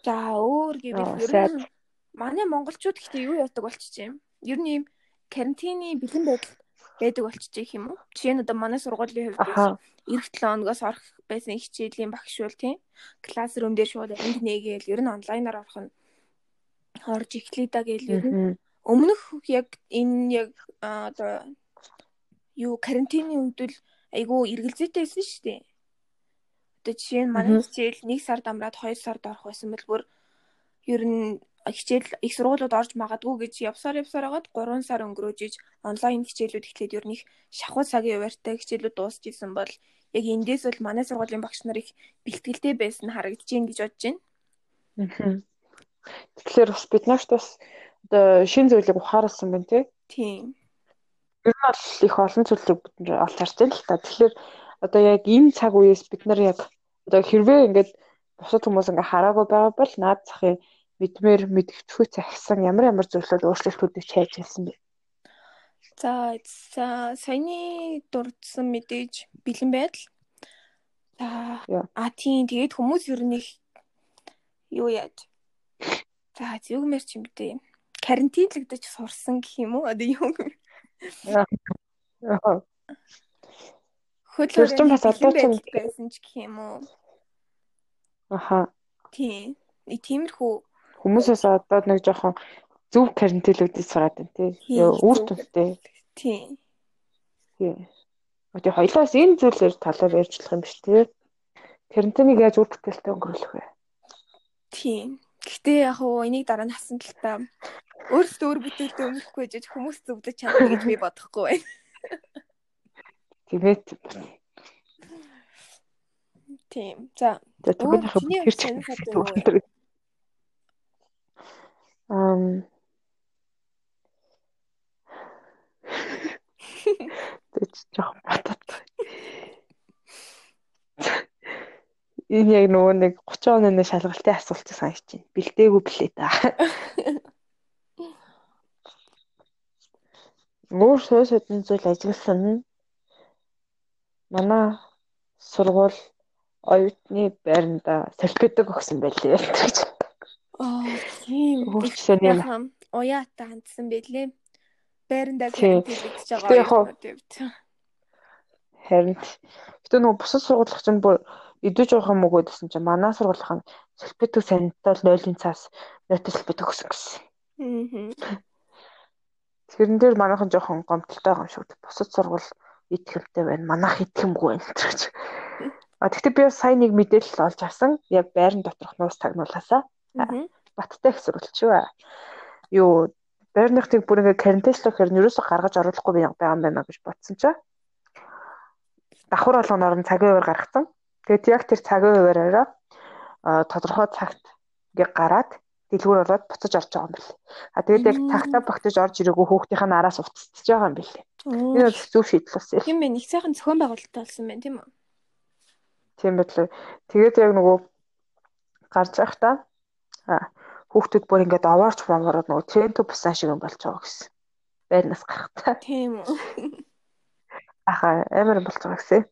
За өөр гэвэл ер нь манай монголчууд гэхдээ юу яадаг болчих юм? Ер нь ийм карантины бэлэн байдал байдаг болчих юм уу? Жишээ нь одоо манай сургуулийн хувьд эх 7 өнөөс орох байсан хичээлийн багш бол тийм классрум дээр шууд амд нээгээл ер нь онлайнаар орох нь орж эхлэе да гээл ер нь өмнөх яг энэ яг одоо юу карантины үед л айгүй эргэлзээтэй байсан шүү дээ. Одоо жишээ нь манай хичээл 1 сард амраад 2 сард орох байсан бол бүр ер нь хичээл их сургуулиуд орж магадгүй гэж явсаар явсаар хагаад 3 сар өнгөрөөж иж онлайн хичээлүүд эхлээд ер нь их шахуу цагийн хуваартай хичээлүүд дуусчихсан бол яг эндээс бол манай сургуулийн багш нар их бэлтгэлтэй байсан харагдаж байна гэж бодож байна. Тэгэхээр бас бид нарт бас одоо шин зүйлийг ухааруулсан байна тий. Тийм. Ер нь бол их олон зүйлийг бид олж харж байна л та. Тэгэхээр одоо яг энэ цаг үеэс бид нар яг одоо хэрвээ ингээд бусад хүмүүс ингээ хараагүй байгаа бол наад захын мэдмээр мэдгэцгүй захисан ямар ямар зүйлүүд өөрчлөлтүүдийг хайж хэлсэн бэ? За саяны дурдсан мэдээж бэлэн байдал. За а тийм тэгээд хүмүүс ер нь их юу яаж За зүгмэр ч юм бэ? Карантинлэгдэж сурсан гэх юм уу? Одоо юу юм? Хөдөлгөөн бас одоо ч байсан ч гэх юм уу? Аха. Тийм. Тиймэрхүү хүмүүсээс одоо нэг жоохон зөв карантинлэгдэж сураад байна тий. Үр дүнтэй. Тийм. Тийм. Одоо хоёлоос энэ зүйлээр талаар ярьжлах юм биш тий. Карантиныг яаж үр бүтээлтэй өнгөрүүлэх вэ? Тийм. Гэхдээ яг уу энийг дараа нь хасан л та өөрсдөө өөр бүтээлтэй өнгөрөхгүй гэж хүмүүс зөвлөж чадна гэж би бодохгүй байна. Тэгээд Тийм. За. Тэгээд тэр чинь Ам Тэч жоох батат. Энэ яг нөгөө нэг 30 оны шалгалтын асуулт санагч байна. Бэлдээгүй блээ та. Өөр суу судны зүйл ажигласан нь манай сургууль оюутны байранда сертификат өгсөн байлээ гэж. Аа тийм. Хөөцсөн юм. Уяата хандсан байлээ. Байрандаа карантинлэгдэж байгаа. Харин гэтээ нөгөө бусад сургуулах чинь бүр идэж явах юм уу гэсэн чинь манай сургуулах нь сэлбэтүү санитал 0-ын цаас нойтол сэлбэт өгсөн гэсэн. Аа. Тэрэн дээр манайхан жоохон гомдолтой байгаа юм шүү. Бусад сургууль идэхэмтэй байна. Манайх идэхэмгүй байна гэж. (laughs) А тэгтээ би сайн нэг мэдээлэл олж авсан. Яг байран доторх нуус тагнуулаасаа. Баттай их шүү. юу байрныхтыг бүр ингээ карантинчлах хэрэг юусоо гаргаж оруулахгүй байгаа юм байна гэж бодсон чинь давхар болгоноор нь цагийн хуваар гаргацсан. Тэгээд яг тэр цагийн хуваараараа тодорхой цагт ингээ гараад дэлгүүр ороод буцаж орж байгаа юм байна. А тэгээд яг цагтаа багтаж орж ирээгүй хүүхдийнх нь араас уцтсаж байгаа юм байна. Энэ бол зөв шийдэл бас. Тийм байх. Их сайхан зохион байгуулалттай болсон байна тийм үү? Тийм байлаа. Тэгээд яг нөгөө гарч байхдаа хүүхдүүд бүр ингээд овоорч мамороод нөгөө тренто бусан шиг юм болж байгаа гэсэн. Байрнаас гарахтаа. Тийм үү. Аха амар болж байгаа гэсэн.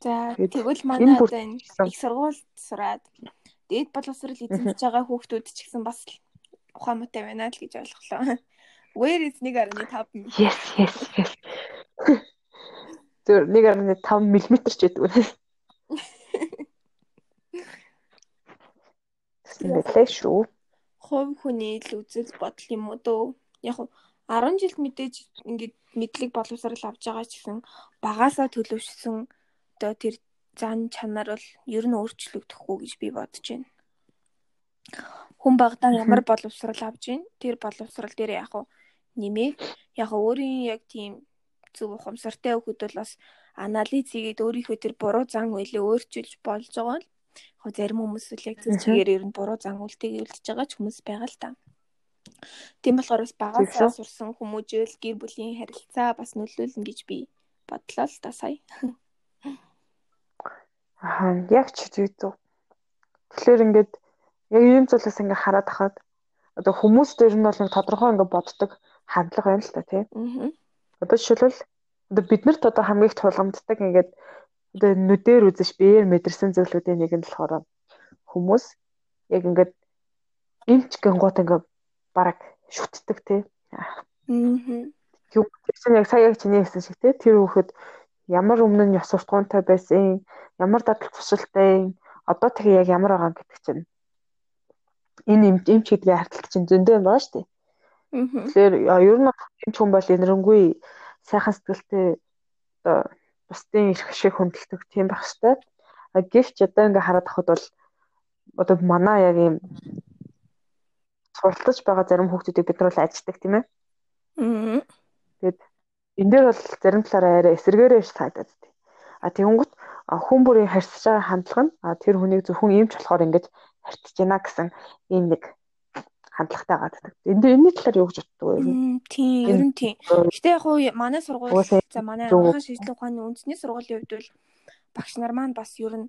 За тэгвэл манай одоо энэ их сургуульд сураад дээд боловсрол эзэмшиж байгаа хүүхдүүд ч гэсэн бас ухаан муутай байна л гэж ойлголоо. Where is 1.5 Yes, yes, yes. Тэр 1.5 мм ч гэдэг үү. Тэгсэн шүү. Хувь хүний л үзэл бодол юм уу дөө. Яг 10 жил мэдээж ингээд мэдлэг боловсрал авч байгаа ч гэсэн багаасаа төлөвшсөн одоо тэр зан чанар бол ер нь өөрчлөгдөхгүй гэж би бодож байна. Хүн багадаа ямар боловсрал авж байна тэр боловсрал дээр яг нэмээ яг өөрийн яг тийм зөв ухамсартай хөхөд бол бас анализ хийгээд өөрийнхөө тэр буруу зан үйлээ өөрчилж болж байгаа нь яг зарим хүмүүс л яг зөв чигээр ер нь буруу зан үйлтэйг үлдэж байгаа ч хүмүүс байгаа л та. Тийм болохоор бас багасаа сурсан хүмүүжэл гэр бүлийн харилцаа бас нөлөөлнө гэж би бодлоо л та сая. Аа яг ч зөв. Тэгэхээр ингээд яг ийм зүйлээс ингээд хараад хахад одоо хүмүүс дээр нь бол нэг тодорхой ингээд боддог хандлага байна л та тийм. Аа. Одоо жишээлбэл одоо биднэрт одоо хамгийн их тулгамддаг ингээд одоо нүдээр үзэж биеэр мэдэрсэн зүйлүүдийн нэг нь болохоор хүмүүс яг ингээд эмч гингууд ингээд бараг шүтдэг тий. Аа. Юу гэсэн яг сая яг чиний хэлсэн шиг тий тэр хүүхэд ямар өмнө нь ёс суртахуунтай байсан, ямар дадал тушаалтай, одоо тэгээ яг ямар байгаа гэдэг чинь энэ эмч гэдгийг харталт чинь зөндөө юм байна шүү дээ. Тэгэхээр ер нь эмч хүн бол энэрэнгүй сайхан сэтгэлтэй одоо бусдын их шиг хүндэлдэг тийм байх хэвээр. Гэвч одоо ингээ хараад ахад бол одоо манай яг юм суралцж байгаа зарим хүүхдүүдийг бид нар бол аждаг тийм ээ. Аа. Тэгэд энэ дээр бол зарим талаараа арай эсэргээрээ санагдаад тий. А тэгэнгүүт хүн бүрийн харьцаж байгаа хандлага нь тэр хүнийг зөвхөн эмч болохоор ингэж харьцаж байна гэсэн ийм нэг хандлагатай гаддаг. Энд энэний талаар юу гэж боддог вэ? Тийм, ер нь тийм. Гэтэ яг уу манай сургууль за манай анхны шийдэл ухааны үндэсний сургуулийн хувьд бол багш нар маань бас ер нь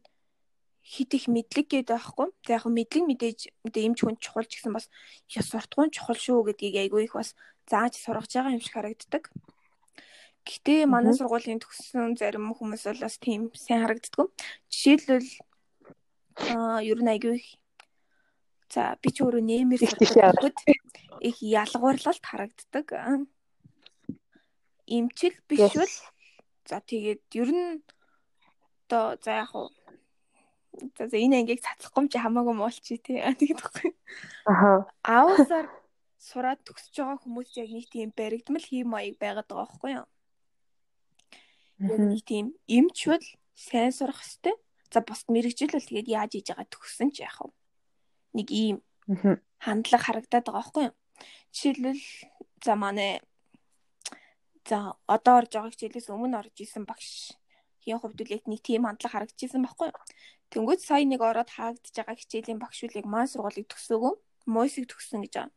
хит их мэдлэг гэдэг байхгүй. За яг мэдлэг мэдээж мэдээ эмч хүн чухал ч гэсэн бас ёс суртахуун чухал шүү гэдгийг айгүй их бас зааж сургаж байгаа юм шиг харагддаг. Гэтэ манай сургуулийн төгссөн зарим хүмүүс бол бас тийм сайн харагддаг. Жишээлбэл аа ер нь айгүй их за би ч өөрөө нэмэр сурдаг их ялгуурлалт харагддаг. Имчил биш бол за тэгээд ер нь одоо за яг хуу За энэ ангийг цацлахгүй чи хамаагүй муулчи тий. Тэгээд баггүй. Аха. Аавсаар сураад төгсөж байгаа хүмүүс яг нэг тийм баригдмал хий маяг байгаад байгаа байхгүй юу? Яг нэг тийм эмчвэл сайн сурах хэвээр. За бус мэрэгжил бол тэгээд яаж хийж байгаа төгссөн ч яах вэ? Нэг ийм хандлага харагдаад байгаа байхгүй юу? Жишээлбэл за манай за одоо орж байгаа хичээлээс өмнө орж исэн багш хийн хувьд л яг нэг тийм хандлага харагдчихсан байхгүй юу? Тэнгүүд сая нэг ороод хаагдж байгаа хичээлийн багш үлийг маань сургуулийг төгсөөгөө мойсыг төгссөн гэж байгаа.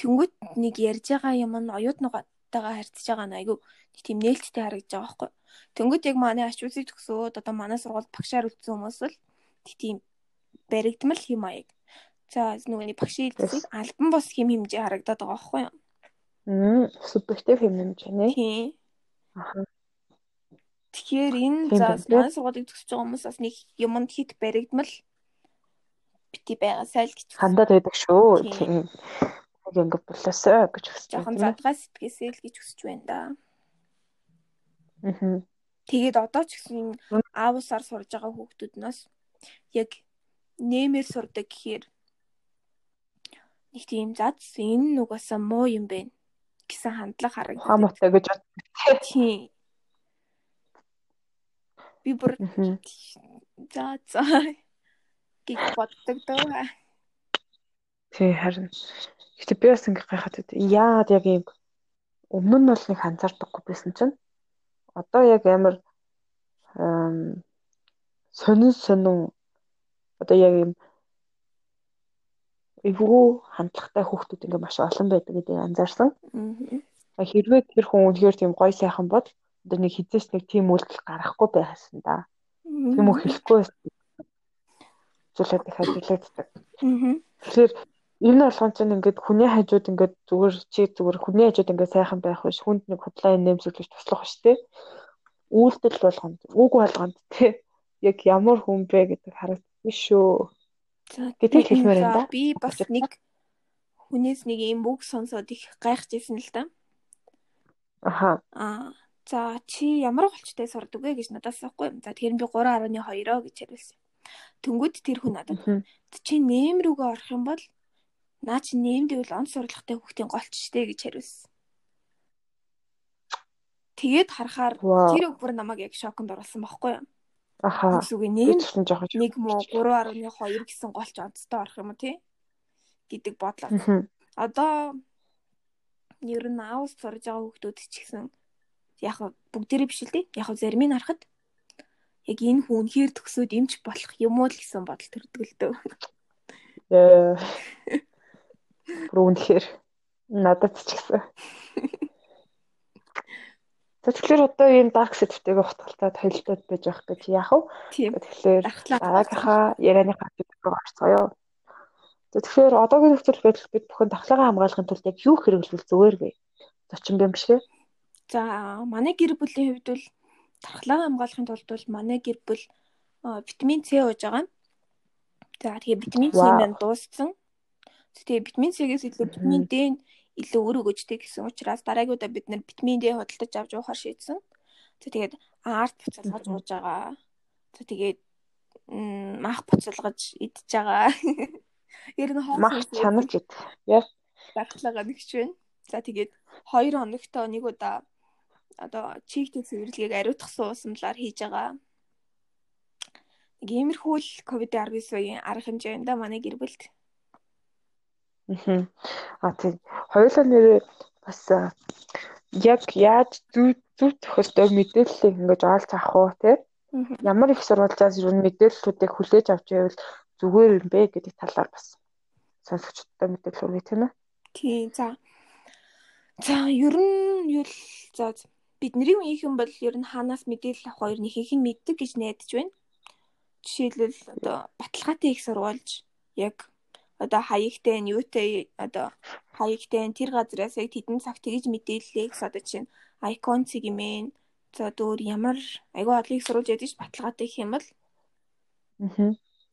Тэнгүүд нэг ярьж байгаа юм нь оюутнуудаагаа харьцаж байгаа нь айгүй тийм нээлттэй харагдаж байгаа байхгүй. Тэнгүүд яг манай ачуусыг төгсөөд одоо манай сургуульд багшаар үлдсэн хүмүүс л тийм баригдмал хэм маяг. За нүгний багшийн хэлцгийг альбан бос хэм хэмжээ харагдаад байгаа байхгүй юу? Мм субъектив хэм хэмжээ нэ. Тийм. Аха. Тэгэхээр энэ за маань сургуулийг төгсөж байгаа хүмүүс бас нэг юмд хит баригдмал бити байгаа сайл гэж хандаад байдаг шүү. Тийм. Яг ингэ болоосоо гэж хүсэж байна. Жохон задгай сэтгээсэй л гэж хүсэж байна да. Аа. Тэгээд одоо ч гэсэн аавсаар сурж байгаа хүүхдүүднээс яг нэмэр сурдаг гэхээр нэг тийм зад энэ нугасаа муу юм бэ гэсэн хандлага харагдав. Хамаатай гэж бодсон. Тийм би бүр за за гэж боддог дөө. Тий харин Гэтэ би бас ингээ гайхаад байд. Яагаад яг юм өмнө нь бол нэг анзаардаггүй байсан чинь одоо яг амар сонин сонин одоо яг юм эвгүй хандлагатай хүүхдүүд ингээ маш олон байдаг гэдгийг анзаарсан. Хэрвээ тэр хүн үнэхээр тийм гоё сайхан бол одоо нэг хизээч нэг тийм үйлдэл гарахгүй байхсан да. Тийм үү хэлэхгүй зүйлээд их ажиглагддаг. Тэгэхээр энэ болгон чинь ингээд хүний хажууд ингээд зүгээр чи зүгээр хүний хажууд ингээд сайхан байх биш хүнд нэг худлаа нэмсэглэж туслах биш те. Үйлдэл болгонд үг болгонд те. (laughs) Яг ямар хүн бэ гэдэг харагдсан шүү. Гэтэл хэлмээр байна да. Би бас нэг хүнээс нэг юм үг сонсоод их гайхажсэн л да. Аха. Аа За чи ямар голчтой сурдаг вэ гэж надаас асуухгүй. За тэгэхээр би 3.2-оо гэж хариулсан. Тэнгүүд тэр хүн надад чи нэм рүүгээ орох юм бол наа чи нэмдэг бол он сурлагатай хүүхдийн голч штэ гэж хариулсан. Тэгээд харахаар тэр бүр намайг яг шоконд оруулсан байхгүй юу? Аха. Үгүй нэм нэг муу 3.2 гэсэн голч онцтой орох юм уу тий? гэдэг бодлоо. Одоо ер нь аус сурж байгаа хүүхдүүд ч гэсэн яг бүгдээрээ биш л дээ. Яг зарим нь харахад яг энэ хүн хэр төгсөөд эмч болох юм уу гэсэн бодол төрдөг л дөө. Яа. Бүр үнэхээр надад ч гэсэн. (laughs) Тэгэхээр одоо энэ dark set-тэйг утгалтад хоёлтууд байж байх гэж яах вэ? Тэгэхээр дараагийнхаа ярианыхаа төлөв орцгоё. Тэгэхээр одоогийн нөхцөл байдал бид бүхэн тахлагаа хамгаалахын тулд яг юу хэрэглэвэл зүгээр вэ? Зочин юм биш үү? За манай гэр бүлийн хувьд бол тархлаа хамгаалахын тулд бол манай гэр бүл витамин С ууж байгаа. За тэгээ витамин С маань дууссан. Тэгээ витамин С-гээс илүү витамин D нь илүү өөр өгөөжтэй гэсэн учраас дараагиудаа бид нэр витамин D худалдаж авч уухаар шийдсэн. Тэгээд арт буцалгаж ууж байгаа. Тэгээд мах буцалгаж идж байгаа. (laughs) Ер нь хоол мах чанарч ид. Яа. Дархлаагаа нэгч байна. За тэгээд 2 хоногт нэг удаа одоо чигтэй цэвэрлэгийг ариутгах суусамлаар хийж байгаа. Нэг иймэрхүү л ковид-19-ийн арга хэмжээ энэ да манай гэр бүлд. Аа тийм. Хоёулаа нэрээ бас яг яаж зүв зүв төхөстэй мэдээллийг ингэж олж авах уу те? Ямар их сурвалжаас юу мэдээллүүдийг хүлээж авч байвал зүгээр юм бэ гэдэг талаар бас сонсогчдод мэдээлэл өгье тийм ээ. Тийм. За. За ер нь юу л за бидний үеийнхэн бол ер нь хаанаас мэдээлэл авах хоёр нэг их мэддэг гэж найдаж байна. Жишээлбэл одоо баталгаатай их сурвалж яг одоо хаягтай нь юутай одоо хаягтай нь тэр газраас яг тэдэн цаг тэгж мэдээллийг одоо чинь айкон цэг юмэн за дөөр ямар айгүй их сурвалж ядчих баталгаатай юм бол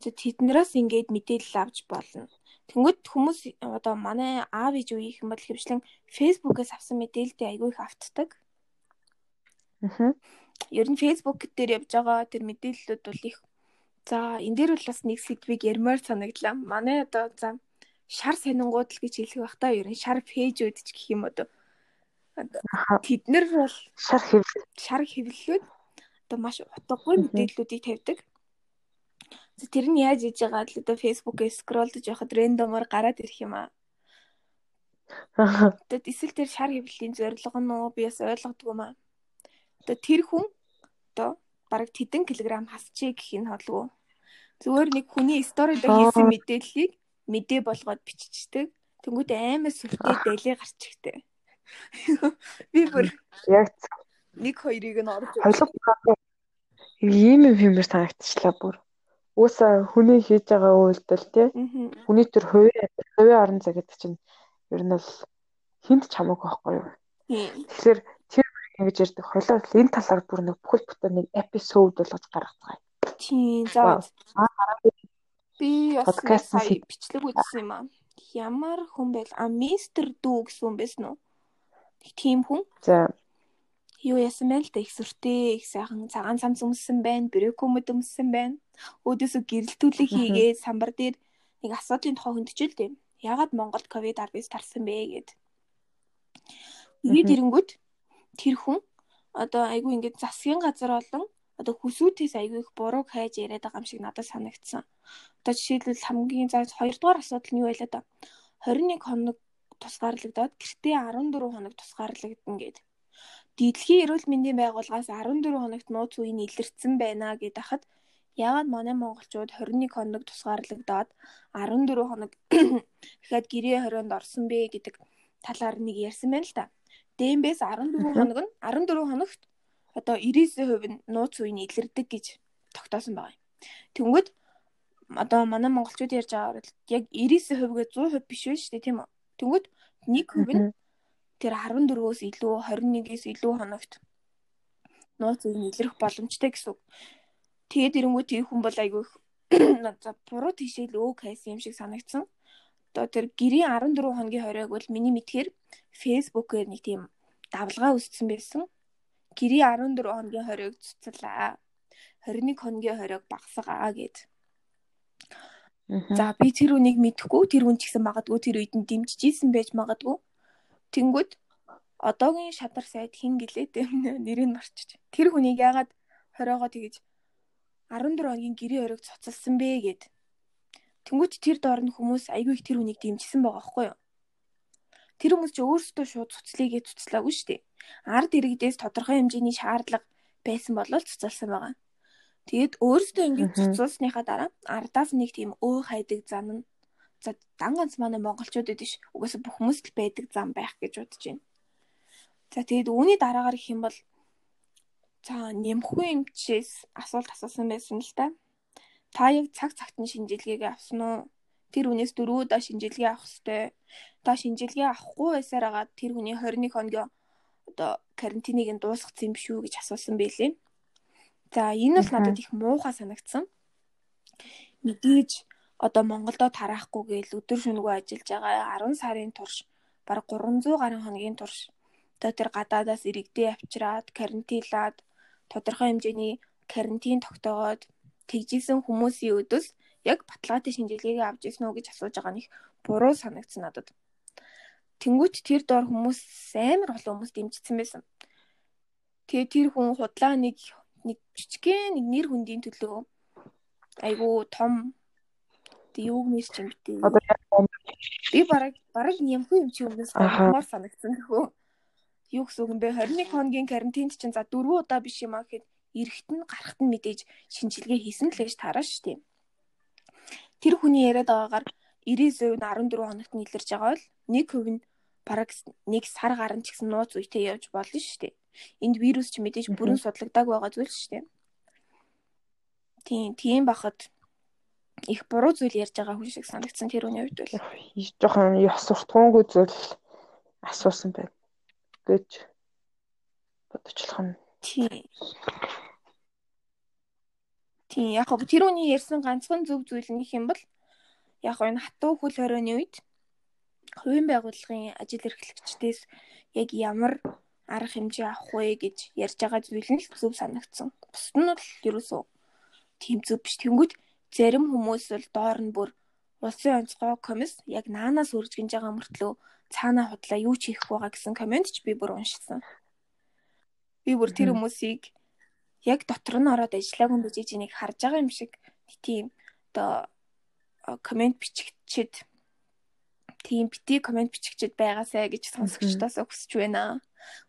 аа тэднээс ингээд мэдээлэл авч болно. Тэнгөт хүмүүс одоо манай аав ээж үеийнх юм бол хэвшлэн фэйсбүүкээс авсан мэдээлэлтэй айгүй их автдаг. Аа. Ер нь Facebook дээр явж байгаа тэр мэдээллүүд бол их за энэ дээр бол бас нэг сэдвийг ярмаар санагдлаа. Манай одоо за шар сонингууд л гэж хэлэх байх та ер нь шар пэйжүүд ч гэх юм одоо тэд нар бол шар хэвлэл шар хэвлэлүүд одоо маш утгагүй мэдээллүүдийг тавьдаг. Тэр нь яаж иж байгаа л одоо Facebook-ээ скроллдож явахад рандомор гараад ирэх юм аа. Тэгээд эсвэл тэр шар хэвлэлийн зорилго нь уу би бас ойлгодгүй маа. Одоо тэр хүн одоо бараг тэдэн килограмм хасчээ гэх нь холгүй. Зүгээр нэг хүний сторид хийсэн мэдээллийг мэдээ болгоод биччихдэг. Тэнгүүд аймаа сүлтээ дэлээ гарчихтэй. (laughs) Би бүр яг нэг хоёрыг нь орж ойлгох ийм юм хэмээр санагдчихлаа бүр. Уусаа хүний хийж байгаа үйлдэл тий. Хүний төр хувийн хувийн орон зай гэдэг чинь ер нь бол хинт ч хамаагүй байхгүй юу. Тэгэхээр ингэж ярьдаг. Хойлоо энэ талаар бүр нэг бүхэл бүтэн нэг эпизод болгож гаргацгаая. Тийм. За. Би бас сая бичлэг үзсэн юм аа. Ямар хүн байл? А мистер дүү гэсэн хүн байсан уу? Нэг тийм хүн. За. Юу яасан бэ л да их сүртэй их сайхан цагаан цамц өмссөн байна, брэкөмөд өмссөн байна. Өөдөөсөө гэрэлтүүлэг хийгээд самбар дээр нэг асуудлын тухай хөндөж л дээ. Ягаад Монголд ковид-19 тарсан бэ гэд. Тэгээд ирэнгүүт тэр хүн одоо айгүй ингээд засгийн газар болон одоо хүсүүтээс айгүй их бурууг хайж яриад байгаа юм шиг надад санагдсан. Одоо жишээлбэл хамгийн за 2 дугаар асуудал нь юу байлаа да? 21 хоног тусгаарлагдаад гэртээ 14 хоног тусгаарлагдана гэд. Дэлхийн эрүүл мэндийн байгууллагаас 14 хоногт нууц үе нь илэрсэн байна гэд хахад яагаад манай монголчууд 21 хоног тусгаарлагдаад 14 хоног (coughs) дахиад гэрээ хорионд орсон бэ гэдэг талаар нэг ярьсан байна л да. ДМБ-с 14 хоног нь 14 хоногт одоо 99% нь нууц үе нь илэрдэг гэж тогтоосон байгаа юм. Тэнгүүд одоо манай монголчууд ярьж байгаа бол яг 99%гээ 100% биш байх шүү дээ тийм үү. Тэнгүүд 1% нь тэр 14-өөс илүү 21-ээс илүү хоногт нууц үе нь илэрх боломжтой гэсэн үг. Тэгээд ирэнгүү тийм хүн бол айгүй (clears throat) за буруу тийшэл өг хайсан юм шиг санагдсан. Одоо тэр гэрийн 14 хоногийн хоройг бол миний мэдхээр фэйсбүүкээр нэг тийм давлгаа үүссэн байсан. Гэрийн 14 хоногийн хоройг цуцлаа. 21 хоногийн хоройг багсгаа гэд. За би тэр үнийг мэдэхгүй тэр үн ч гэсэн магадгүй тэр үед нь дэмжижсэн байж магадгүй. Тэнгүүд одоогийн шадар сайд хин гэлээд нэрийг марчиж. Тэр хүнийг яагаад хориогоо тэгэж 14 хоногийн гэрээ хориг цуцалсан бэ гэд. Тэнгүүт тэр доор нь хүмүүс айгүй их тэр хүнийг дэмжсэн байгаа байхгүй юу? Тэр хүмүүс ч өөрсдөө шууд цуцлыгээ цуцлаагүй шүү дээ. Ард иргэдээс тодорхой хэмжээний шаардлага байсан болол цуцалсан байгаа. Тэгээд өөрсдөө ингэж цуцуулсныхаа дараа ардаас нэг тийм өө хайдаг зам нь за дан ганц манай монголчуудад биш угаасаа бүх хүмүүст л байдаг зам байх гэж бодож байна. За тэгээд үүний дараагаар гэх юм бол за нэмхүү эмчээс асуулт асуусан байсан л да. Та яг цаг цагт нь шинжилгээг авсан уу? Тэр хүнээс дөрөв удаа шинжилгээ авах ёстой. Та шинжилгээ авахгүй байсаар агаад тэр хүний 21 хоногийн одоо карантиныг нь дуусгацсан юм шүү гэж асуусан байлээ. За энэ бол надад их муухай санагдсан. Мэдээж одоо Монголдо тараахгүй гээл өдөр шөнөгүй ажиллаж байгаа 10 сарын турш бараг 300 гаруй хоногийн турш одоо тэр гадаадаас иргэдээ авчираад карантинлаад тодорхой хэмжээний карантин тогтоогоод тэгжсэн хүмүүсийн өдөөс яг баталгаатай шинжилгээг авч ирсэн үү гэж асууж байгаа нь их буруу санагдсан надад. Тэнгүүт тэр доор хүмүүс амар олон хүмүүс дэмжсэн байсан. Тэгээ тэр хүн худлаа нэг нэг жижигхэн нэг нэр хүндийн төлөө айгу том тэг юуг нэр ч юм битээ. Би бараг бараг нямгүй юм чи өмнөөс гомоор санагдсан гэхүү. Юу гэсэн үг юм бэ? 21 хоногийн карантинд чинь за 4 удаа биш юм аа гэхэд эрэхт нь гарахт нь мэдээж шинжилгээ хийсэн л гэж тараа шүү дээ. Тэр хүний яриад байгаагаар 90% нь 14 хоногт нь илэрж байгаа бол 1% нь бараг нэг сар гарan ч гэсэн нууц үетэй явж болно шүү дээ. Энд вирус ч мэдээж бүрэн судлагдааг байгаа зүйл шүү дээ. Тийм, тийм бахад их буруу зүйл ярьж байгаа хүн шиг санагдсан тэр үний хувьд бол. Жохон ёс суртахуунгүй зүйл асуусан байна гэж бодчихлох нь. Тийм. Тийм, яг гоо тэр үний ярьсан ганцхан зөв зүйл нь гэх юм бол яг гоо энэ хатуу хөл хорионы үед хувийн байгууллагын ажил эрхлэгчдээс яг ямар арга хэмжээ авах вэ гэж ярьж байгаа зүйл нь л зөв санагдсан. Бусд нь бол ерөөсөө тийм зөв биш. Тэнгүүд зарим хүмүүс бол доор нь бүр улсын онцгой комисс яг наанаас үрж гинж байгаа мөртлөө цаанаа худлаа юу ч хийх байгаа гэсэн комент ч би бүр уншсан. Би бүр тэр хүмүүсийг яг дотор нь ороод ажиллаагүй гэж энийг харж байгаа юм шиг тийм одоо комент бичигчэд тийм бити комент бичигчэд байгаасай гэж сонсогчдоос хүсэж байна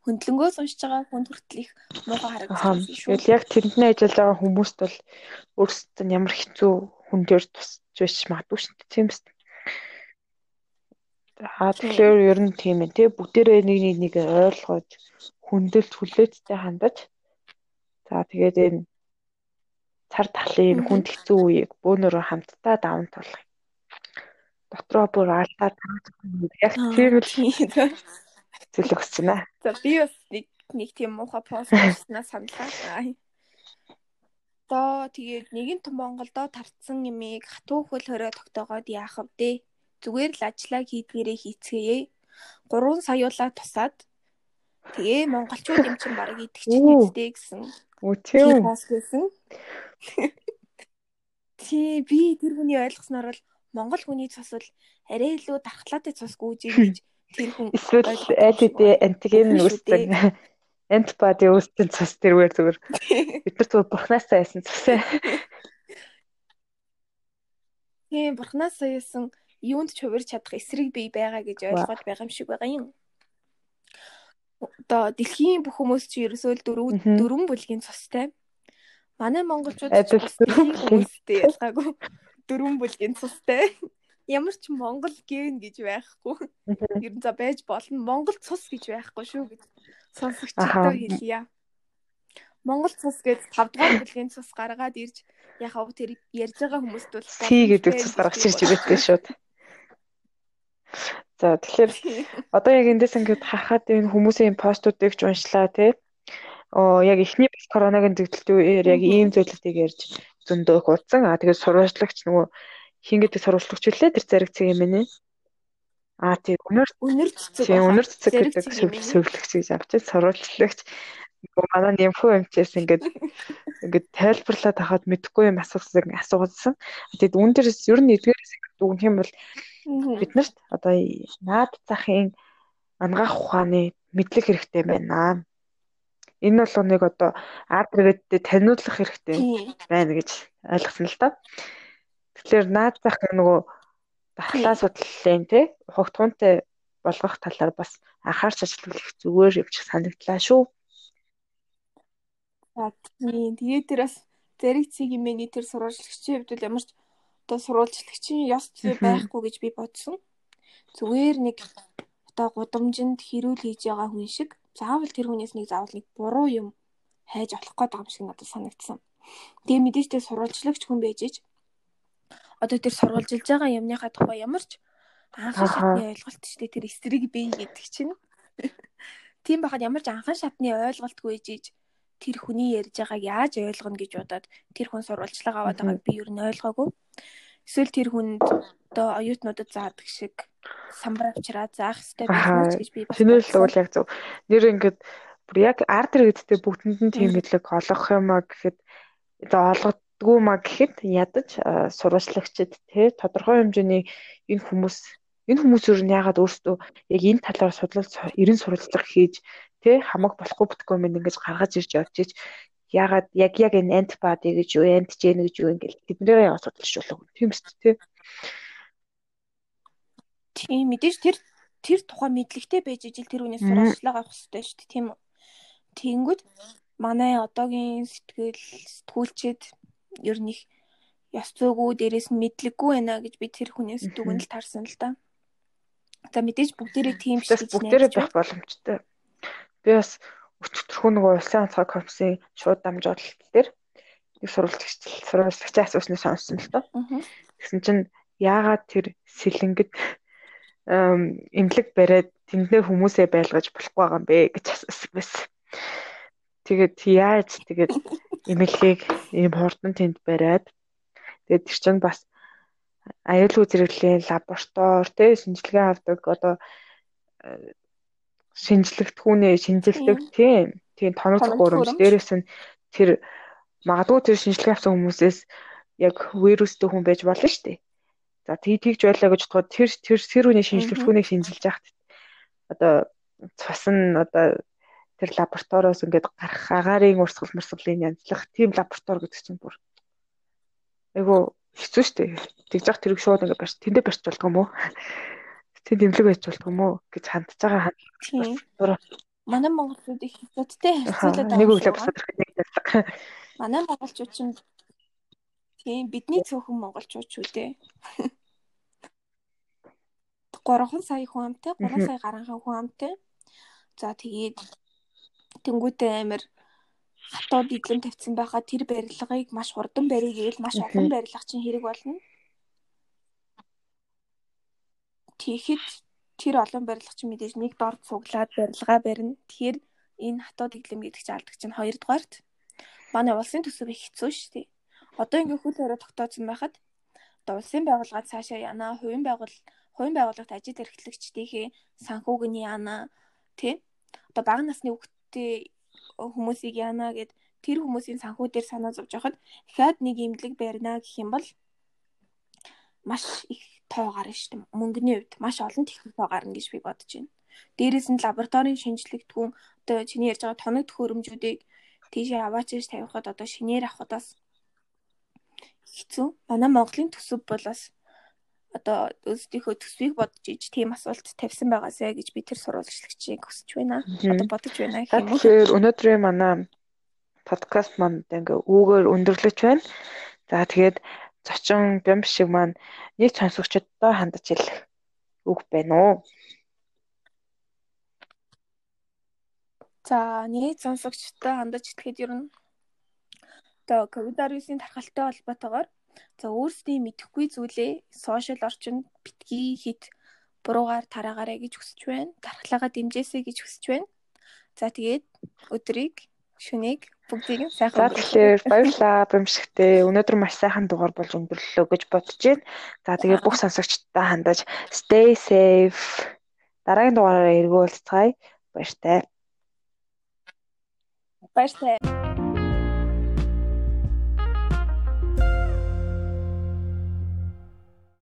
хөндлөнгөөс уншиж байгаа хүнд хүртэл их муухай харагдсан шүү. Тэгэл яг тэрнээ ажиллаж байгаа хүмүүст бол өөрсдөд нь ямар хэцүү хүн дээр тусч байж магадгүй шүү дээ. Тийм биз. Аа тэгэхээр ер нь тийм ээ тий бүгдээрээ нэг нэг нэг ойлгоод хүндэлт хүлээцтэй хандаж за тэгээд энэ цар тахлын энэ хүнд хэцүү үеийг бөөнөрөө хамтдаа даван туулах. Дотроо бүр алдаа яг тийм л зүйл өгч байна. За би бас нэг нэг тийм муухай пост хийснаа саналаа. Одоо тэгээд нэгэн том Монголдо тарцсан юмыг хатуу хөл хорой тогтоогоод яах вэ? Зүгээр л ажиллаа хийдгээрээ хийцгээе. 3 саяулаа тусаад тэгээ монголчууд юм чинь баг идэвчтэй үстэй гэсэн. Үгүй гэсэн. (laughs) Тий би тэр хүний ойлгосноор бол монгол хүний цус бол арай илүү дархлаатай цус гүйж гэж тэр хүн (laughs) эсвэл ADD антиген үүсдэг. (laughs) Антибоди үүсдэг цус тэрвэр зүгээр. Бид нар зүгээр бурхнаас айсан цусаа Тийм бурхнаас аяасан юунд ч хувирч чадах эсрэг бий байгаа гэж ойлгоод байгаа юм шиг байгаа юм. Одоо дэлхийн бүх хүмүүс чи ерөөсөө дөрөв дөрвөн бүлгийн цустай. Манай монголчууд дөрвөн хүмүүстэй ялгаагүй дөрвөн бүлгийн цустай. Ямар ч монгол гэн гэж байхгүй. Ер нь за байж болно. Монгол цус гэж байхгүй шүү гэж сонсогчдод хэлье. Монгол цус гэж 5 дугаар бүлгийн цус гаргаад ирж яхав тэр ярьж байгаа хүмүүст бол Си гэдэг цус гаргаж ирж ирээдтэй шүүд. За тэгэхээр (laughs) одоо яг эндээс ингээд харахад энэ хүмүүсийн постуудыг ч уншлаа тий. Оо яг эхний коронагийн зөвлөлтийн үеэр яг ийм зөвлөлтийг ярьж зөндөө их удсан. Аа тэгээд сурвалжлагч нөгөө хин гэдэг сурвалжлагч үлээ тэр зэрэг цэг юм ээ. Аа тий өнөр өнөр цэцэг. Тий өнөр цэцэг гэдэг зөвлөгч гэж авчиж сурвалжлагч манай нэмфүү эмчээс ингээд (laughs) ингээд тайлбарлаад хахад мэдэхгүй юм асуусан асуусан. Тэгэд үүн дээрээс ер нь эдгээрээс дүгнэх юм бол бид нарт одоо наад захын ангаах ухааны мэдлэг хэрэгтэй байна. Энэ бол нэг одоо иргэдэд таниулах хэрэгтэй байна гэж ойлгосон л доо. Тэгэхээр наад зах нөгөө дархлаа судлалын тий хугтгуунтай болгох талаар бас анхаарч ажиллах зүгээр шиг санагдлаа шүү. За тийм. Тэгээд тэр бас зэрэг цэг юмэний тэр сурвалжлагчийн хувьд бол ямар ч одоо сурвалжлагчийн ёс зүй байхгүй гэж би бодсон. Зүгээр нэг одоо гудамжинд хэрүүл хийж байгаа хүн шиг заавал тэр хүнээс нэг заавал нэг буруу юм хайж олох гээд байгаа юм шиг надад санагдсан. Тэгээ мэдээж тэр сурвалжлагч хүн байж ич одоо тэр сурвалжилж байгаа юмныхаа тухай ямар ч анхан шатны ойлголт ч тэр эсрэг бий гэдэг чинь. (laughs) Тийм байхад ямар ч анхан шатны ойлголтгүй ээж тэр хүний ярьж байгааг яаж ойлгоно гэж бодоод тэр хүн сурвалжлага аваад байгааг би юу н ойлгоогүй. Эсвэл тэр хүнд одоо оюутнуудад заадаг шиг самбар авчраа заах хэрэгтэй байх гэж би бас Тэний л бол яг зөв. Нэр ингээд бүр яг арт иргэдтэй бүгдэнд нь тийм мэдлэг олгох юм а гэхэд одоо олгодгүй маа гэхэд ядаж сурвалжлагчид те тодорхой хэмжээний энэ хүмүүс энэ хүмүүс юу нь яагаад өөрсдөө яг энэ талаар судлал ерэн сурвалжлага хийж тий хамаг болохгүй бүтггүй минь ингэж гаргаж ирж явж ич ягаад яг яг энэ антибади гэж юу антиген гэж юу ингээл тэднэрээ яваа судалж болов тийм үст тий. Тийм мэдээж тэр тэр тухай мэдлэгтэй байж ижил тэр үнээс сурвалжлага авах хэрэгтэй шүү дээ тийм үү? Тэнгүүд манай одоогийн сэтгэл сэтгүүлчид ер нь их ёс зүйгүй дээрээс нь мэдлэггүй байна гэж би тэр хүнээс дүгнэлт харсан л да. За мэдээж бүгдээрээ тийм биш гэж бүгдээрээ байх боломжтой. Би бас өчтөрхөө нөгөө улсын онцгой комиссийн шууд дамжуулалт дээр нэг сурвалжлагч сурвалжлагчаа асуусныг сонссон л доо. Тэгсэн чинь яагаад тэр сэлэнгэд эмнэлэг бариад тэндээ хүмүүсээ байлгаж болохгүй байгаа юм бэ гэж асуусан байсан. Тэгээд яаж тэгээд эмнэлгийг ийм хурдан тэнд бариад тэгээд тэр чинь бас аюулгүй зэрэглэлийн лаборатори тий шинжилгээ авдаг одоо шинжлэхтгүүнээ шинжилдэг тийм. Тийм тоног гурамж дээрэс нь тэр магадгүй тэр шинжилгээ авсан хүмүүсээс яг вирустэй хүн байж болно шүү дээ. За тийг тэгж байлаа гэж бодоход тэр тэр сэрүүний шинжилгэхүүнийг шинжилж яхад одоо цус нь одоо тэр лабораториос ингээд гарах агаарын урсгал мөрсгалын янзлах тийм лаборатори гэдэг чинь бүр айгу хэцүү шүү дээ. Тэгж явах тэрэг шууд ингээд барьж тэндээ барьж болдгоо юм уу? Тэнд дэмлэг байж болдгоо юм уу гэж хандж байгаа хандлага. Манай монголчууд их хятадтай харьцуулаад байгаа. Нэг өглөө бас нэг таллага. Манай монголчууд ч тийм бидний цөөхөн монголчууд ч үдээ. 3 (laughs) сая хүн амтай, 3 сая гаранхан хүн амтай. За тэгээд тэнгуүтэй амир хатууд идлэн тавьсан байхад тэр барилгыг маш хурдан барья гэвэл маш олон барилга чинь хэрэг болно. Тэгэхэд тэр олон барилга чинь мэдээж нэг дорд цуглаад барилгаа барина. Тэгэхээр энэ хатууд иглэм гэдэг чинь алдаг чинь хоёрдугаарт манай улсын төсөв их хэцүү шүү дээ. Одоо ингээ хөл хорой тогтоосон байхад одоо улсын байгууллагад цаашаа яана, хувийн байгуул хувийн байгууллагт ажил эрхлэгчдийнхээ санхүүг нь яана тий. Одоо бага насны хүүхдтэй хүмүүсийг яана гэд тэр хүмүүсийн санхүү дээр санаа зовж байхад дахиад нэг имлэг барина гэх юм бол маш их тоо гарна шүү дээ. Мөнгөний хувьд маш олон техник тоо гарна гэж би бодож байна. Дээрээс нь лабораторийн шинжилгээтгүүн одоо чиний ярьж байгаа тоног төхөөрөмжүүдийг тийшээ аваач гэж тавихад одоо шинээр авахудаас хэцүү. Манай Монголын төсөв бол бас одоо өөрсдийнхөө төсвийг бодож иж тийм асуулт тавьсан байгаасаа гэж би тэр сурвалжлагчийг хүсэж байна. Одоо бодож байна гэх юм. Тэгэхээр өнөөдрийн манай подкаст манд ингээ үүгээр өндөрлөж байна. За тэгээд зочин бямб шиг маань нэг сонсогчдод хандаж хэлэх үг байна уу? За нэг сонсогчдод хандаж хэлэхэд ер нь одоо ковид-19-ийн тархалтай холбоотойгоор За өөрсдийн мэдэхгүй зүйлээ сошиал орчинд битгий хит буруугаар тараагаарэ гэж хүсэж байна. Дархлаагаа дэмжээсэй гэж хүсэж байна. За тэгээд өдрийг шүнийг бүгдийг нь сайхан өнгөрүүлээ. Баярлалаа бэмшигтэй. Өнөөдөр маш сайхан дугаар болж өнгөрлөлөө гэж бодож байна. За тэгээд бүх сонсогчдод хандаж stay safe. Дараагийн дугаараар эргүүлцгаая. Баяртай. Баяртай.